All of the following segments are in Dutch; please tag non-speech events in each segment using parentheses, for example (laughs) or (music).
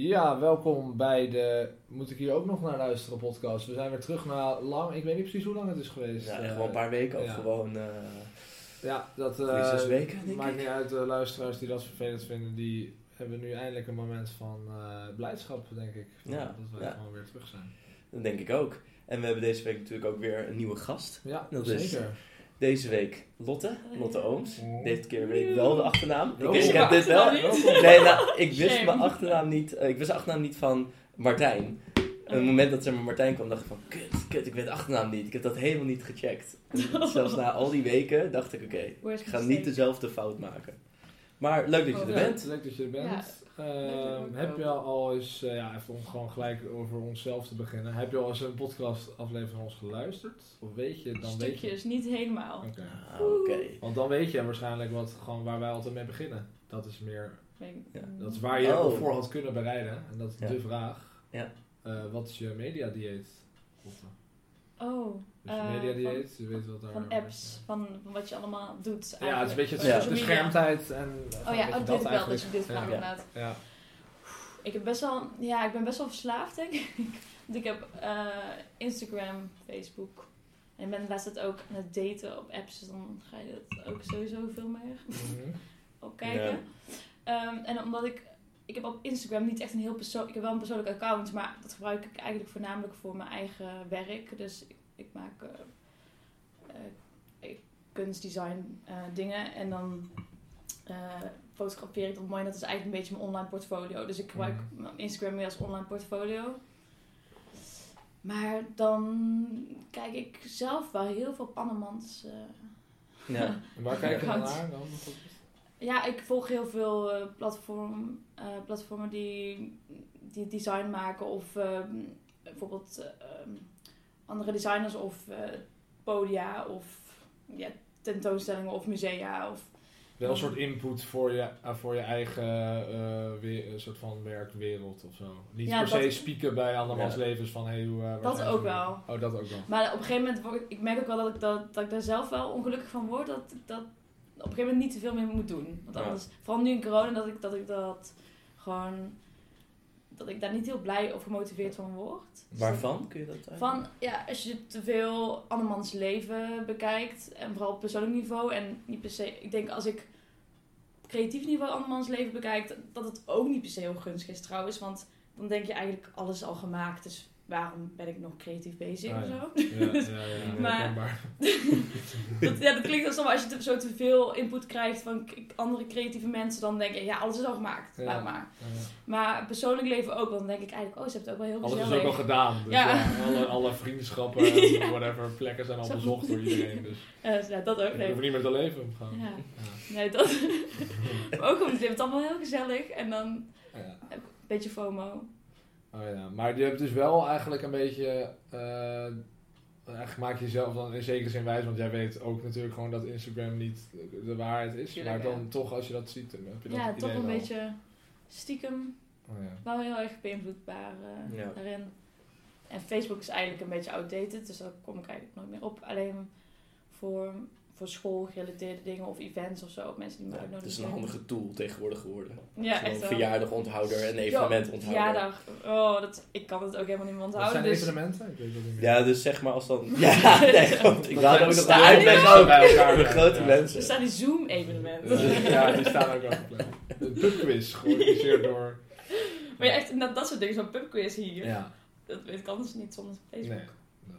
Ja, welkom bij de Moet ik hier ook nog naar luisteren podcast. We zijn weer terug na lang, ik weet niet precies hoe lang het is geweest. Ja, Eh, echt wel een paar weken of ja. gewoon... eh, Ja, dat eh, zes weken, denk maakt ik. niet uit. De luisteraars die dat vervelend vinden, die hebben nu eindelijk een moment van eh, blijdschap, denk ik. Van Ja, dat we ja. gewoon weer terug zijn. dat denk ik ook. En we hebben deze week natuurlijk ook weer een nieuwe gast. Ja, Dat is- zeker. Deze week Lotte, Lotte Ooms. Oh. Deze keer weet ik wel de achternaam. Ik, Wist heb dit wel. Nee, nou, ik wist Shame. mijn achternaam niet. eh, ik wist de achternaam niet van Martijn. En op het moment dat ze maar Martijn kwam, dacht ik van, kut, kut, ik weet de achternaam niet. Ik heb dat helemaal niet gecheckt. En (laughs) zelfs na al die weken dacht ik, oké, ik ga niet dezelfde fout maken. Maar leuk dat je Oh, er Ja, bent. Leuk dat je er bent. Ehm, heb je al eens, eh, ja, even om gewoon gelijk over onszelf te beginnen. Heb je al eens een podcast aflevering van ons geluisterd? Of weet je, dan weet je. Stukjes, niet helemaal. Oké. Ah, Oké. Want dan weet je waarschijnlijk wat, gewoon waar wij altijd mee beginnen. Dat is meer, Ja. dat is waar je Oh. op voor had kunnen bereiden. En dat is Ja. de vraag. Ja. Eh, wat is je mediadieet? Oh, Dus je eh, mediadieet, je weet wat daar... van apps, van, van wat je allemaal doet. Ja, het is een beetje het- Ja. de media. schermtijd en... Oh ja, oh, dat weet ik wel, dat je dit vraagt Ja. inderdaad. Ja. Ik, heb best wel, ja, ik ben best wel verslaafd, denk ik. (laughs) Want ik heb eh, Instagram, Facebook. En ik ben laatst ook aan het daten op apps, dus dan ga je dat ook sowieso veel meer Mhm. (laughs) op kijken. Ehm, en omdat ik, ik heb op Instagram niet echt een heel persoonlijk, ik heb wel een persoonlijk account, maar dat gebruik ik eigenlijk voornamelijk voor mijn eigen werk. Dus ik, ik maak eh, eh, kunstdesign eh, dingen en dan eh, fotografeer ik dat mooi. En dat is eigenlijk een beetje mijn online portfolio. Dus ik gebruik Mhm. mijn Instagram meer als online portfolio. Maar dan kijk ik zelf wel heel veel op andermans eh, Ja. (laughs) En waar kijk je dan naar dan? Ja, ik volg heel veel eh, platform, eh, platformen die, die design maken of ehm, bijvoorbeeld eh, ehm, andere designers of eh, podia of ja, tentoonstellingen of musea. Of, Wel een soort input voor je, eh, voor je eigen eh, weer, een soort van werkwereld of zo. Niet Ja, per se spieken bij andermans Ja. levens van hey, hoe... Dat ook wel. Oh, dat ook wel. maar op een gegeven moment, word, ik merk ook wel dat ik, dat, dat ik daar zelf wel ongelukkig van word. Dat ik dat op een gegeven moment niet te veel meer moet doen. Want Ja. anders, vooral nu in corona, dat ik dat, ik dat gewoon... Dat ik daar niet heel blij of gemotiveerd van word. Dus Waarvan kun je dat eigenlijk? Van, ja, als je te veel andermans leven bekijkt, en vooral op persoonlijk niveau, en niet per se, ik denk als ik op creatief niveau andermans leven bekijk, dat het ook niet per se heel gunstig is trouwens, want dan denk je eigenlijk alles is al gemaakt, dus waarom ben ik nog creatief bezig Ah, of zo? (laughs) Ja, ja, ja. Maar- (laughs) herkenbaar. dat, ja, dat klinkt alsof als je te, zo te veel input krijgt van andere creatieve mensen, dan denk je, ja, alles is al gemaakt, Ja. laat maar. Maar persoonlijk leven ook, want dan denk ik eigenlijk, oh, ze hebben het ook wel heel Alles is gezellig. ook al gedaan. Dus Ja. alle, alle vriendschappen, (laughs) whatever, plekken zijn al Zo. bezocht door iedereen. Dus ja, dat ook. ik nee. hoef niet meer te leven. Gewoon. Ja. Nee, dat. maar ook omdat je het allemaal heel gezellig en dan Ja. een beetje FOMO. Oh ja, maar je hebt dus wel eigenlijk een beetje. eh, eigenlijk maak je jezelf dan in zekere zin wijs, want jij weet ook natuurlijk gewoon dat Instagram niet de waarheid is. Tuurlijk, maar dan ja. toch, als je dat ziet, dan heb je dat Ja, toch een wel. beetje stiekem Oh ja. wel heel erg beïnvloedbaar eh, Ja. daarin. En Facebook is eigenlijk een beetje outdated, dus daar kom ik eigenlijk nooit meer op. Alleen voor, voor schoolgerelateerde dingen of events of zo, mensen die me Ja, het is een handige tool tegenwoordig geworden. Ja, Zo'n echt wel. verjaardagonthouder en evenementonthouder. Verjaardag. Oh, dat, ik kan het ook helemaal niet meer Wat onthouden. zijn Dus, evenementen? Ik weet dat niet. Ja, dus zeg maar als dan... (laughs) Ja, nee, ik Dat wou zijn- ook een uitleg bij elkaar. (laughs) voor grote Ja. er mensen. staan die Zoom-evenementen. Ja, die staan ook al gepland. (laughs) De pubquiz, georganiseerd door... Maar ja, echt dat, dat soort dingen, zo'n pubquiz hier. Ja. Dat weet ik anders niet zonder Facebook. Nee.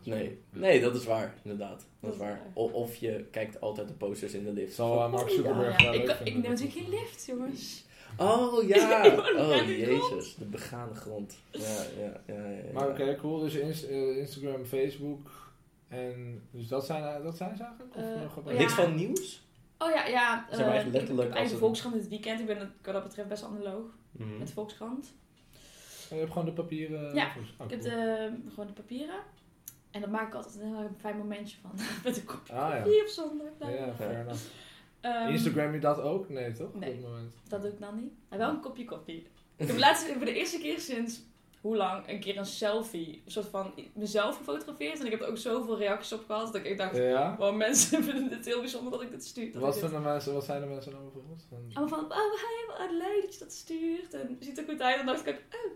Nee, nee, dat is waar, inderdaad. Dat Dat is waar. Of je kijkt altijd de posters in de lift. Zal eh, Mark Zuckerberg ja. wel Ik, leuk ik neem natuurlijk geen lift, jongens. Oh (laughs) ja! Oh jezus, de begane grond. Ja, ja, ja. ja, ja. Maar oké, cool. Dus Inst- eh, Instagram, Facebook en... Dus dat zijn, dat zijn ze eigenlijk? Of Eh, nog wat- ja. Niks van nieuws? Oh ja, ja. Maar eh, echt letterlijk ik- Eigen Volkskrant dit weekend. Ik ben wat dat betreft best analoog Mhm. met Volkskrant. Oh, je hebt gewoon de papieren... Ja, Oh, Ik heb de, gewoon de papieren. En daar maak ik altijd een heel fijn momentje van. (laughs) met een kopje Ah ja. koffie of zonder. Ja, ja, fair enough. Ehm, Instagram je dat ook? Nee, toch? nee. Op dit moment. Dat doe ik dan niet. Maar wel een kopje koffie. Ik heb laatst voor de eerste keer sinds hoe lang een keer een selfie, een soort van mezelf gefotografeerd. En ik heb er ook zoveel reacties op gehad dat ik dacht, Ja? wow, mensen (laughs) vinden het heel bijzonder dat ik dit stuur. dat Wat, ik dit- vinden mensen, wat zijn de mensen dan bijvoorbeeld? Allemaal van, oh, hey, wat leuk dat je dat stuurt. En ziet er goed uit. En dan dacht ik oh,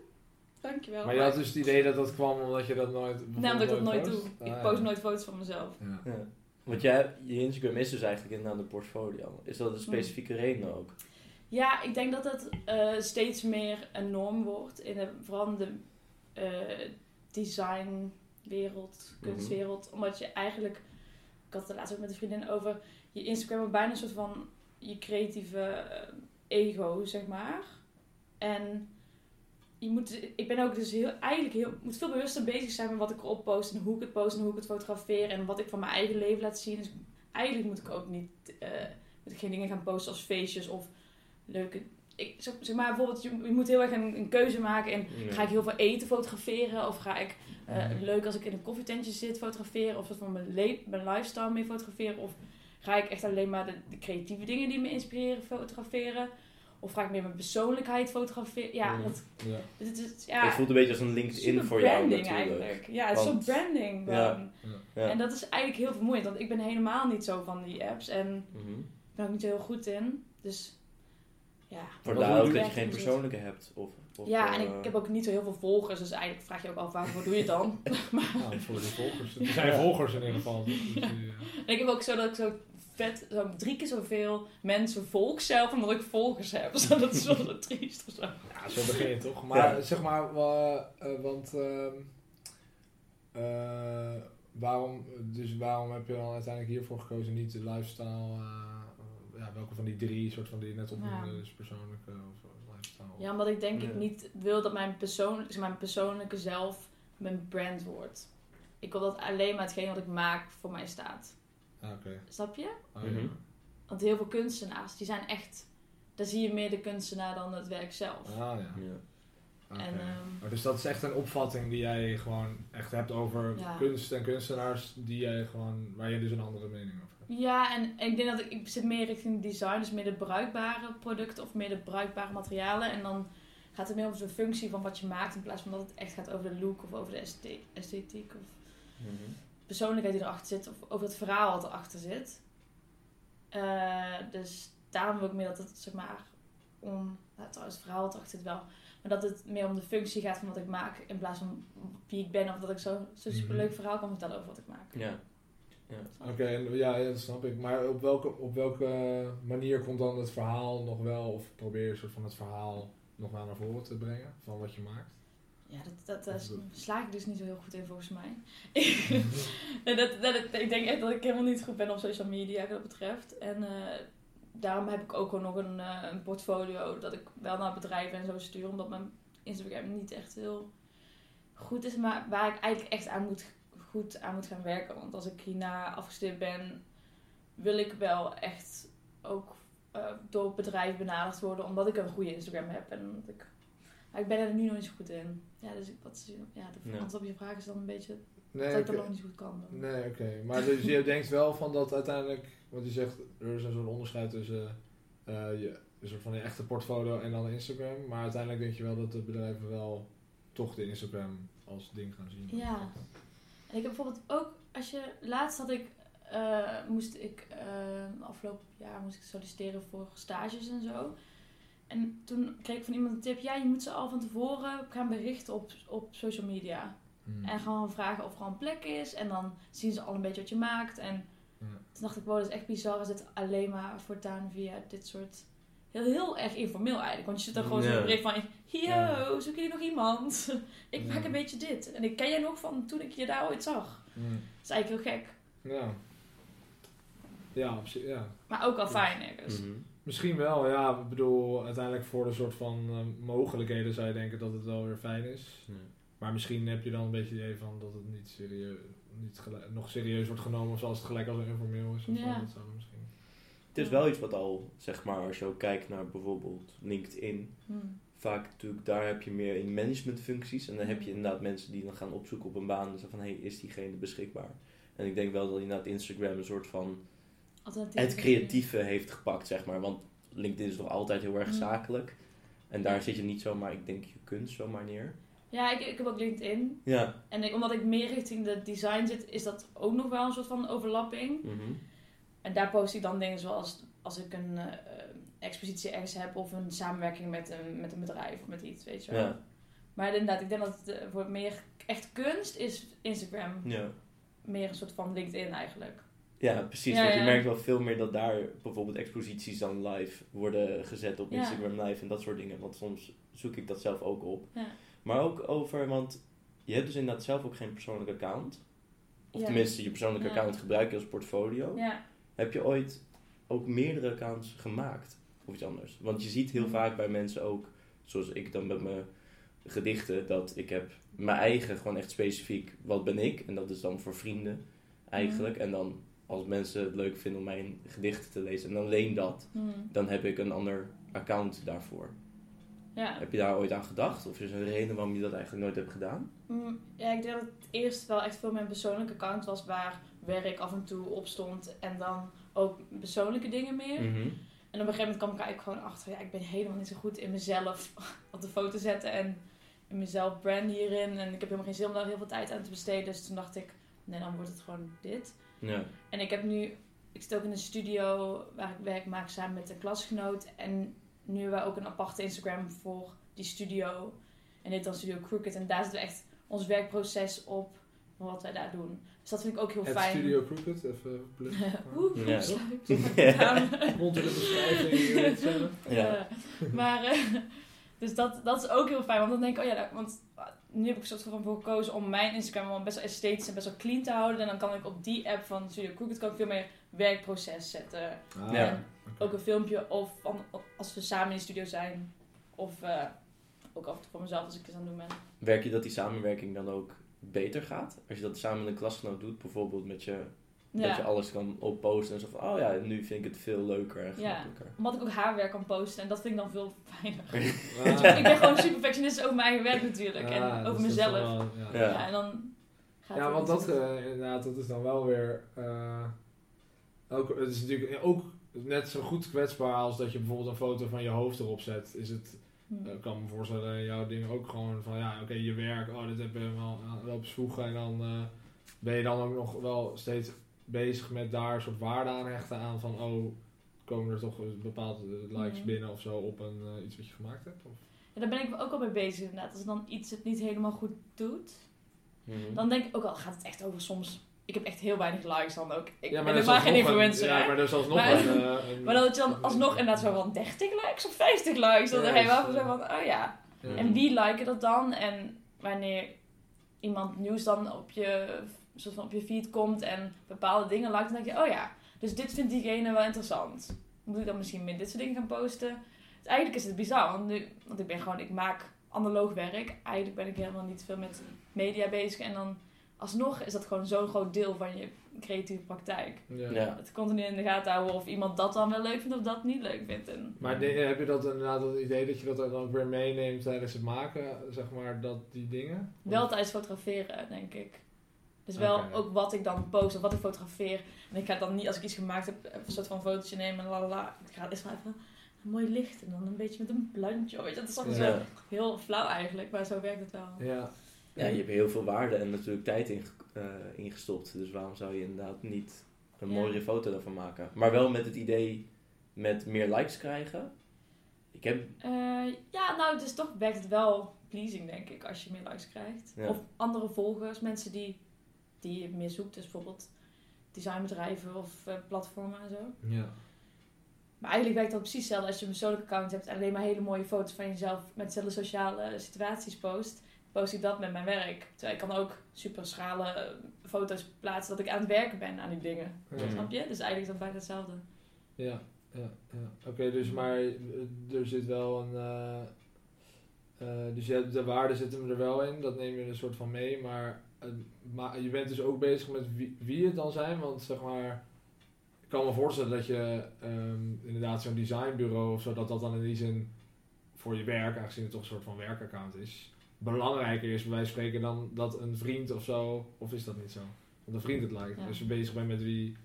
dankjewel. Maar je had dus het idee dat dat kwam omdat je dat nooit... Nee, omdat ik dat nooit post? doe. Ah, ik ja. post nooit foto's van mezelf. Ja. Ja. Want jij, je Instagram is dus eigenlijk inderdaad een portfolio. Is dat een Hmm. specifieke reden ook? Ja, ik denk dat het eh, steeds meer een norm wordt. In de, vooral in de eh, designwereld, Mhm. kunstwereld. Omdat je eigenlijk, ik had het er laatst ook met een vriendin over, je Instagram wordt bijna een soort van je creatieve eh, ego, zeg maar. En je moet, ik ben ook dus heel, eigenlijk heel, moet veel bewuster bezig zijn met wat ik erop post en hoe ik het post en hoe ik het fotografeer en wat ik van mijn eigen leven laat zien. Dus eigenlijk moet ik ook niet, eh, moet ik geen dingen gaan posten als feestjes of leuke. Ik, zeg, maar bijvoorbeeld, je, je moet heel erg een, een keuze maken Ja. ga ik heel veel eten fotograferen of ga ik eh, leuk als ik in een koffietentje zit fotograferen of van mijn, le- mijn lifestyle mee fotograferen of ga ik echt alleen maar de, de creatieve dingen die me inspireren fotograferen of ga ik meer mijn persoonlijkheid fotograferen. Ja, dat, Ja. dit is, Het ja, voelt een beetje als een LinkedIn voor jou branding natuurlijk. eigenlijk. Ja, het is Want- zo branding. Ja. dan. Ja. En dat is eigenlijk heel vermoeiend, want ik ben helemaal niet zo van die apps en ik ben ook niet zo heel goed in. Dus ja. Vandaar ook je dat je geen zit. persoonlijke hebt. Of, of, Ja, en eh, ik heb ook niet zo heel veel volgers, dus eigenlijk vraag je ook af waarvoor doe je het dan? (laughs) Nou, voor die volgers. Er zijn volgers in ieder geval. Dus, eh, En ik heb ook zo dat ik zo vet, zo drie keer zoveel mensen volg zelf, omdat ik volgers heb. (laughs) Dus dat is wel zo triest of zo. Ja, zo begin je toch. Maar zeg maar, eh, want ehm, eh, waarom, dus waarom heb je dan uiteindelijk hiervoor gekozen, niet de lifestyle, eh, ja, welke van die drie, soort van die je net opnoemde, Ja. dus persoonlijke of lifestyle? Ja, omdat ik denk Ja. ik niet wil dat mijn, persoon, mijn persoonlijke zelf mijn brand wordt. Ik wil dat alleen maar hetgeen wat ik maak voor mij staat. Oké. Snap je? Ah, Mhm. ja. Want heel veel kunstenaars, die zijn echt... Daar zie je meer de kunstenaar dan het werk zelf. Ah, ja. Ja. En, ehm, Maar dus dat is echt een opvatting die jij gewoon echt hebt over Ja. kunst en kunstenaars die jij gewoon, waar je dus een andere mening over hebt. Ja, en, en ik denk dat ik, ik zit meer richting design, dus meer de bruikbare producten of meer de bruikbare materialen. En dan gaat het meer om de functie van wat je maakt, in plaats van dat het echt gaat over de look of over de esthe- esthetiek of Mhm. Persoonlijkheid die erachter zit, of over het verhaal wat erachter zit. Eh, dus daarom wil ik meer dat het, zeg maar, om, nou, trouwens het verhaal wat erachter zit wel, maar dat het meer om de functie gaat van wat ik maak, in plaats van wie ik ben, of dat ik zo- zo'n Mhm. superleuk verhaal kan vertellen over wat ik maak. Ja. Oké, en ja, ja, dat snap ik. Maar op welke, op welke manier komt dan het verhaal nog wel, of probeer je een soort van het verhaal nog wel naar voren te brengen van wat je maakt? Ja, dat, dat, dat- sla ik dus niet zo heel goed in volgens mij. (laughs) Dat, dat, ik denk echt dat ik helemaal niet goed ben op social media wat dat betreft. En eh, daarom heb ik ook gewoon nog een, een portfolio dat ik wel naar bedrijven en zo stuur. Omdat mijn Instagram niet echt heel goed is. Maar waar ik eigenlijk echt aan moet, goed aan moet gaan werken. Want als ik hierna afgestudeerd ben, wil ik wel echt ook eh, door bedrijven benaderd worden. Omdat ik een goede Instagram heb. En ik... Maar ik ben er nu nog niet zo goed in. Ja, dus ik, wat is, ja, de Ja. antwoord op je vraag is dan een beetje Nee, dat ik dat nog niet zo goed kan. doen. Nee, oké. Maar dus je (laughs) denkt wel van dat uiteindelijk, want je zegt er is een soort onderscheid tussen eh, je, een soort van je echte portfolio en dan Instagram. Maar uiteindelijk denk je wel dat de bedrijven wel toch de Instagram als ding gaan zien. Ja. En ik heb bijvoorbeeld ook, als je laatst had ik, eh, moest ik eh, afgelopen jaar moest ik solliciteren voor stages en zo. En toen kreeg ik van iemand een tip, ja, je moet ze al van tevoren gaan berichten op, op social media. Hmm. En gewoon vragen of er al een plek is. En dan zien ze al een beetje wat je maakt. En Ja. toen dacht ik, wow, dat is echt bizar. Is het alleen maar voortaan via dit soort... Heel, heel erg informeel eigenlijk. Want je zit dan gewoon Ja. zo'n bericht van... Yo, Ja. zoeken jullie nog iemand? (laughs) ik maak een beetje dit. En ik ken jij nog van toen ik je daar ooit zag. Hmm. Dat is eigenlijk heel gek. Ja. Ja, op zich, ja. Maar ook al fijn ergens. Mhm. Misschien wel, ja. Ik bedoel, uiteindelijk voor de soort van eh, mogelijkheden zou je denken dat het wel weer fijn is. Ja. Maar misschien heb je dan een beetje het idee van dat het niet, serieus, niet gelijk- nog serieus wordt genomen zoals het gelijk als een informeel is. Of Ja. zo. Dat zou misschien... Het is wel iets wat al, zeg maar, als je ook kijkt naar bijvoorbeeld LinkedIn, Hm. vaak natuurlijk, daar heb je meer in managementfuncties. En dan heb je inderdaad mensen die dan gaan opzoeken op een baan en zeggen van, hé, hey, is diegene beschikbaar? En ik denk wel dat inderdaad Instagram een soort van. Het creatieve heeft gepakt, zeg maar. Want LinkedIn is nog altijd heel erg Mm. zakelijk. En daar zit je niet zomaar, ik denk, je kunt zomaar neer. Ja, ik, ik heb ook LinkedIn. Ja. En ik, omdat ik meer richting de design zit, is dat ook nog wel een soort van overlapping. Mhm. En daar post ik dan dingen zoals als ik een eh, expositie ergens heb of een samenwerking met een, met een bedrijf of met iets, weet je wel. Ja. Maar inderdaad, ik denk dat het eh, voor meer echt kunst is Instagram. Ja. Meer een soort van LinkedIn eigenlijk. Ja, precies. Ja, want je ja. merkt wel veel meer dat daar bijvoorbeeld exposities dan live worden gezet op Ja. Instagram live en dat soort dingen. Want soms zoek ik dat zelf ook op. Ja. Maar ook over, want je hebt dus inderdaad zelf ook geen persoonlijk account. Of Ja. tenminste, je persoonlijk Ja. account gebruik je als portfolio. Ja, Heb je ooit ook meerdere accounts gemaakt? Of iets anders? Want je ziet heel vaak bij mensen ook, zoals ik dan met mijn gedichten, dat ik heb mijn eigen gewoon echt specifiek, wat ben ik? En dat is dan voor vrienden eigenlijk. En dan als mensen het leuk vinden om mijn gedichten te lezen en alleen dat, Hmm. dan heb ik een ander account daarvoor. ja. Heb je daar ooit aan gedacht? Of is er een reden waarom je dat eigenlijk nooit hebt gedaan? Mm, ja, ik denk dat het eerst wel echt veel mijn persoonlijke account was waar werk af en toe op stond. En dan ook persoonlijke dingen meer. Mhm. En op een gegeven moment kwam ik eigenlijk gewoon achter, ja, ik ben helemaal niet zo goed in mezelf (laughs) op de foto zetten en in mezelf branden hierin. En ik heb helemaal geen zin om daar heel veel tijd aan te besteden. Dus toen dacht ik, nee, dan wordt het gewoon dit. Ja. En ik heb nu, ik zit ook in een studio waar ik werk maak samen met een klasgenoot. En nu hebben we ook een aparte Instagram voor die studio. En dit dan Studio Crooked. En daar zitten we echt ons werkproces op wat wij daar doen. Dus dat vind ik ook heel Het fijn. Studio Crooked, even blik. (laughs) Oeh, Ja. (laughs) sluit. (laughs) Onder de beschrijving. Ja. Maar, eh, dus dat, dat is ook heel fijn. Want dan denk ik, oh ja, want nu heb ik soort van voor gekozen om mijn Instagram wel best wel esthetisch en best wel clean te houden. En dan kan ik op die app van Studio Crooked kan ik veel meer werkproces zetten. Ah, Ja. En ook een filmpje of van, als we samen in de studio zijn. Of eh, ook af en toe voor mezelf als ik het aan het doen ben. Werk je dat die samenwerking dan ook beter gaat? Als je dat samen met een klasgenoot doet, bijvoorbeeld met je Dat je alles kan opposten en zo van, oh ja, nu vind ik het veel leuker en Ja. omdat ik ook haar werk kan posten en dat vind ik dan veel fijner. Ah. (laughs) ik ben gewoon super perfectionist over mijn eigen werk natuurlijk. En over mezelf. wel- ja. Ja. Ja. en dan gaat Ja, het want dat, eh, inderdaad, dat is dan wel weer. eh, ook, het is natuurlijk ook net zo goed kwetsbaar als dat je bijvoorbeeld een foto van je hoofd erop zet. Is het, Hm. eh, ik kan me voorstellen, jouw dingen ook gewoon van ja, oké, je werk, oh, dit heb je wel, wel besvoegen. En dan eh, ben je dan ook nog wel steeds bezig met daar een soort waarde aan hechten aan van oh, komen er toch bepaalde likes Mhm. binnen of zo op een, eh, iets wat je gemaakt hebt? Of? Ja, daar ben ik ook al mee bezig inderdaad. Als dan iets het niet helemaal goed doet, Mhm. dan denk ik ook al, gaat het echt over soms... Ik heb echt heel weinig likes dan ook. Ik Ja, ben dat is helemaal geen alsnog een- influencer, Ja, maar dat is alsnog Maar- een, eh, (laughs) een- Maar dat je dan alsnog inderdaad zo van 30 likes of 50 likes. Dan denk je wel zo van, oh ja. ja. En wie liken dat dan? En wanneer iemand nieuws dan op je, soort van op je feed komt en bepaalde dingen likes, dan denk je, oh ja, dus dit vindt diegene wel interessant. Moet ik dan misschien meer dit soort dingen gaan posten? Dus eigenlijk is het bizar, want, nu, want ik ben gewoon, ik maak analoog werk. Eigenlijk ben ik helemaal niet veel met media bezig. En dan alsnog is dat gewoon zo'n groot deel van je creatieve praktijk. Ja. Ja. Het continu in de gaten houden of iemand dat dan wel leuk vindt of dat niet leuk vindt. En, Maar de- heb je dat inderdaad het idee dat je dat dan ook weer meeneemt tijdens het maken, zeg maar, dat die dingen? Wel tijdens fotograferen, denk ik. Dus wel ook wat ik dan post of wat ik fotografeer. En ik ga dan niet, als ik iets gemaakt heb, een soort van fotootje nemen en lalala. Ik ga eerst maar even een mooi licht en dan een beetje met een plantje. Weet je, dat is allemaal Ja. zo heel flauw eigenlijk, maar zo werkt het wel. Ja. Ja, je hebt heel veel waarde en natuurlijk tijd in, eh, ingestopt. Dus waarom zou je inderdaad niet een Ja. mooie foto daarvan maken? Maar wel met het idee met meer likes krijgen. Ik heb, Eh, ja, nou, dus toch werkt het wel pleasing, denk ik, als je meer likes krijgt. Ja. Of andere volgers, mensen die, die je meer zoekt. Dus bijvoorbeeld designbedrijven of eh, platformen en zo. Ja. Maar eigenlijk werkt dat precies hetzelfde als je een persoonlijk account hebt en alleen maar hele mooie foto's van jezelf met dezelfde sociale situaties post. Post ik dat met mijn werk. Terwijl ik kan ook super schrale foto's plaatsen dat ik aan het werken ben aan die dingen. Ja. Snap je? Dus eigenlijk is dat bijna hetzelfde. Ja, ja, ja. Oké, dus maar eh, er zit wel een. eh, eh, dus je, de waarden zitten er wel in, dat neem je een soort van mee, maar, maar je bent dus ook bezig met wie, wie het dan zijn, want zeg maar. Ik kan me voorstellen dat je ehm, inderdaad zo'n designbureau of zo, dat dat dan in die zin voor je werk, aangezien het toch een soort van werkaccount is, belangrijker is bij wijze van spreken dan dat een vriend of zo, of is dat niet zo? Dat een vriend het lijkt. Ja. Als je bezig bent met wie,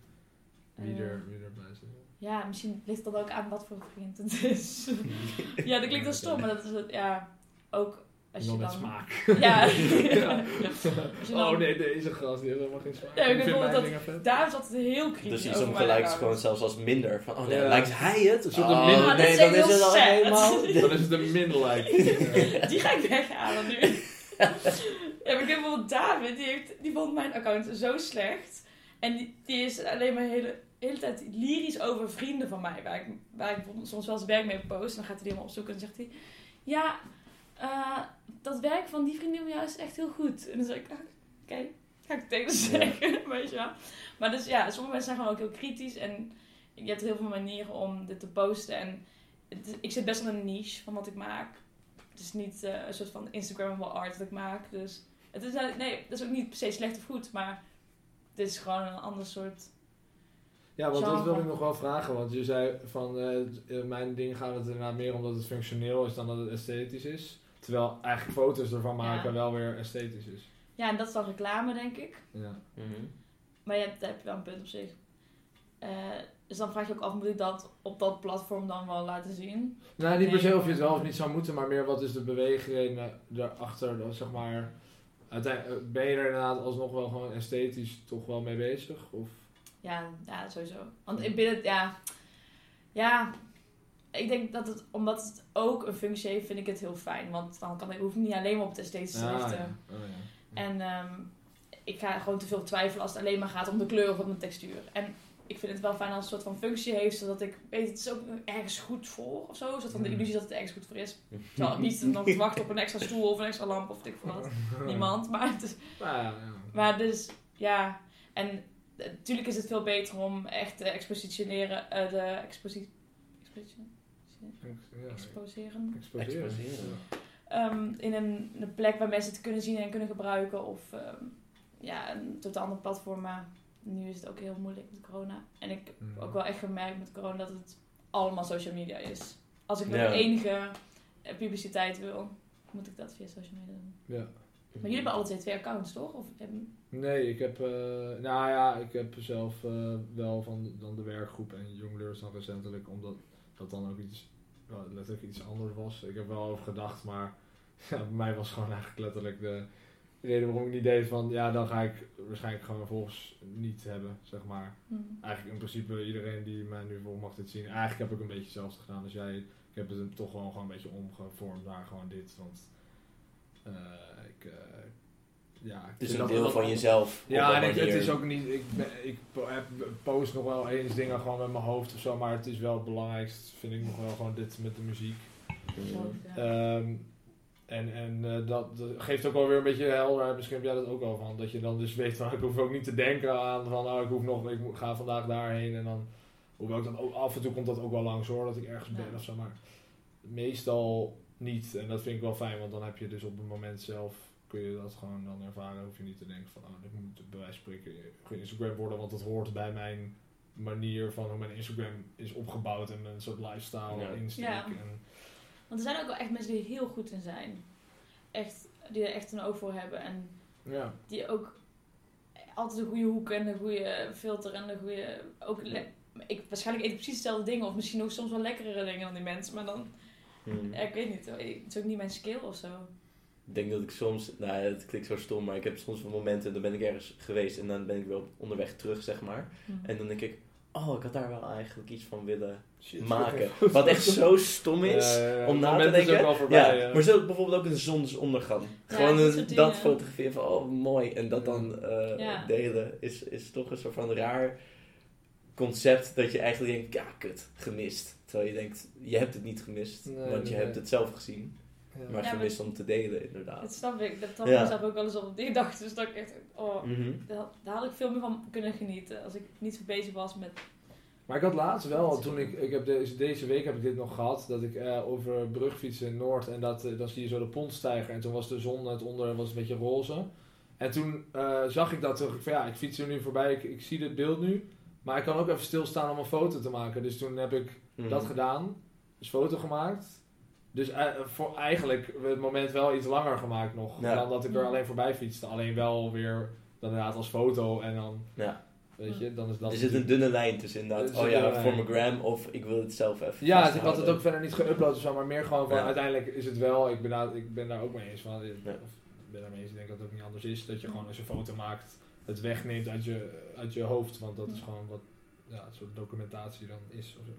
wie, Eh, er, wie erbij zit. Ja, misschien ligt dan ook aan wat voor vriend het is. (laughs) ja, dat klinkt wel stom, maar dat is het, ja, ook als met smaak. Ja. (laughs) Dan- Oh nee, deze gast die heeft helemaal geen smaak. Ja, ik vind dat- vet. Daar is altijd heel kritisch Dus mijn gelijk account. gewoon zelfs als minder. Van, oh nee, Ja. lijkt hij het? Een oh, minder- Ah, nee, is dan is het heel al helemaal... (laughs) Dan is het een min-like. Ja. (laughs) Die ga ik weghalen nu. ja, maar ik heb bijvoorbeeld David, die, heeft, die vond mijn account zo slecht. En die, die is alleen maar de hele, hele tijd lyrisch over vrienden van mij. Waar ik, waar ik soms wel eens werk mee post. En dan gaat hij die helemaal opzoeken en dan zegt hij... Ja, eh, dat werk van die vriendin van jou is echt heel goed. En dan zeg ik... ah, Oké, ga ik het tegen zeggen. (laughs) Weet je wel. Maar dus ja, sommige mensen zijn gewoon ook heel kritisch. En je hebt heel veel manieren om dit te posten. En het- ik zit best wel in een niche van wat ik maak. Het is niet eh, een soort van Instagrammable art dat ik maak. Dus het is, eh, nee, dat is ook niet per se slecht of goed, maar het is gewoon een ander soort. Ja, want dat wilde ik nog wel vragen. Want je zei van mijn ding gaat het inderdaad meer omdat het functioneel is dan dat het esthetisch is. Terwijl eigenlijk foto's ervan maken Ja. wel weer esthetisch is. Ja, en dat is dan reclame, denk ik. Ja. Mhm. Maar je hebt, daar heb je wel een punt op zich. Eh, dus dan vraag je ook af, moet ik dat op dat platform dan wel laten zien? Nou, niet per se of je het wel of niet zou moeten, maar meer wat is de beweegreden daarachter, dat, zeg maar. Uiteindelijk, ben je er inderdaad alsnog wel gewoon esthetisch toch wel mee bezig? Of? Ja, ja sowieso. Want ik ben het, ja... Ja, ik denk dat het, omdat het ook een functie heeft, vind ik het heel fijn. Want dan kan ik, hoef ik niet alleen maar op het esthetische te Ah, richten. ja. Oh, ja. En ehm, ik ga gewoon te veel twijfelen als het alleen maar gaat om de kleur of om de textuur. En ik vind het wel fijn als het een soort van functie heeft, zodat ik weet, het is ook ergens goed voor of zo. Zodat van de Mm. illusie dat het ergens goed voor is. Terwijl niet nog te (laughs) wachten op een extra stoel of een extra lamp of ik veel wat. Niemand. Maar, het is, Nou ja, ja. maar dus, ja. En natuurlijk is het veel beter om echt te expositioneren, eh, de exposi exposition- Ja, exposeren. exposeren. Exposeren. Ehm, in een, een plek waar mensen het kunnen zien en kunnen gebruiken. Of ehm, ja, een totaal ander platform. Maar nu is het ook heel moeilijk met corona. En ik heb Mm. ook wel echt gemerkt met corona dat het allemaal social media is. Als ik nog Ja. enige eh, publiciteit wil, moet ik dat via social media doen. Ja. Maar jullie hebben alle twee twee accounts, toch? Of, hebben- Nee, ik heb, eh, nou ja, ik heb zelf eh, wel van dan de werkgroep en Jongleurs dan recentelijk, omdat dat dan ook iets, letterlijk iets anders was. Ik heb wel over gedacht, maar (laughs) ja, bij mij was gewoon eigenlijk letterlijk de reden waarom ik niet deed van, ja, dan ga ik waarschijnlijk gewoon volgens niet hebben, zeg maar. hm. Eigenlijk in principe iedereen die mij nu volgt mag dit zien. Eigenlijk heb ik een beetje hetzelfde gedaan als jij. Ik heb het toch wel gewoon een beetje omgevormd naar gewoon dit, want eh, ik, eh, ja, Dus vind een deel van jezelf. op ja, een en ik, het is ook niet. Ik, ben- ik po- heb, post nog wel eens dingen gewoon met mijn hoofd of zo, maar het is wel het belangrijkst, vind ik nog wel gewoon dit met de muziek. Ja. Ehm, en en eh, dat, dat geeft ook wel weer een beetje helderheid. Misschien heb jij dat ook wel van. Dat je dan dus weet van (laughs) ik hoef ook niet te denken aan van oh, ik hoef nog, ik ga vandaag daarheen. En dan, hoewel ik dat ook, af en toe komt dat ook wel langs hoor, dat ik ergens ben Ja. of zo. Maar meestal niet. En dat vind ik wel fijn, want dan heb je dus op het moment zelf kun je dat gewoon dan ervaren. Hoef je niet te denken van oh, dit moet bij wijze van spreken geïnstagramd worden, want dat hoort bij mijn manier van hoe mijn Instagram is opgebouwd en mijn soort lifestyle Ja. insteek. Ja. En, Want er zijn ook wel echt mensen die er heel goed in zijn. Echt, die er echt een oog voor hebben. En ja. die ook altijd een goede hoek en een goede filter en een goede... Ook ik, waarschijnlijk eet ik precies dezelfde dingen. Of misschien ook soms wel lekkerere dingen dan die mensen. Maar dan, ja, ik weet niet. Het is ook niet mijn skill of zo. Ik denk dat ik soms, nou ja, het klinkt zo stom, maar ik heb soms wel momenten, dan ben ik ergens geweest en dan ben ik weer op onderweg terug, zeg maar. En dan denk ik, oh, ik had daar wel eigenlijk iets van willen Shit. maken. Wat echt zo stom is. Ja, ja, ja. om na te denken. ook al voorbij, ja, ja. maar zo bijvoorbeeld ook een zonsondergang. Ja, Gewoon dat een- dat fotograferen van, oh mooi, en dat dan eh, Ja. delen, is, is toch een soort van raar concept dat je eigenlijk denkt, ja, kut, gemist. Terwijl je denkt, je hebt het niet gemist, Nee, want je nee, hebt het zelf gezien. Ja. Maar Ja, gemist om te delen, inderdaad. Dat snap ik. Dat had Ja. ik mezelf ook wel eens op die gedachte. Dus dat ik echt... Oh, Mhm. daar, daar had ik veel meer van kunnen genieten. Als ik niet zo bezig was met... Maar ik had laatst wel, toen ik, ik heb deze, deze week heb ik dit nog gehad, dat ik eh, over een brug fietste in Noord en dat, eh, dan zie je zo de pont stijgen en toen was de zon het onder was een beetje roze. En toen eh, zag ik dat, ik van ja, ik fiets er nu voorbij, ik, ik zie dit beeld nu, maar ik kan ook even stilstaan om een foto te maken. Dus toen heb ik Mhm. dat gedaan, dus foto gemaakt. Dus eh, voor eigenlijk het moment wel iets langer gemaakt nog, Ja. dan dat ik er alleen voorbij fietste. Alleen wel weer dan inderdaad als foto en dan Ja. weet je, dan is dat er zit een dunne lijn tussen Er inderdaad. Oh ja, voor mijn gram of ik wil het zelf even Ja, dus ik had het ook verder niet geüpload of zo, maar meer gewoon van Ja. uiteindelijk is het wel, ik ben, daar, ik ben daar ook mee eens van, ik Ja. of ik ben daarmee eens, ik denk dat het ook niet anders is, dat je gewoon als je een foto maakt, het wegneemt uit je, uit je hoofd, want dat is gewoon wat, ja, een soort documentatie dan is. Of zo.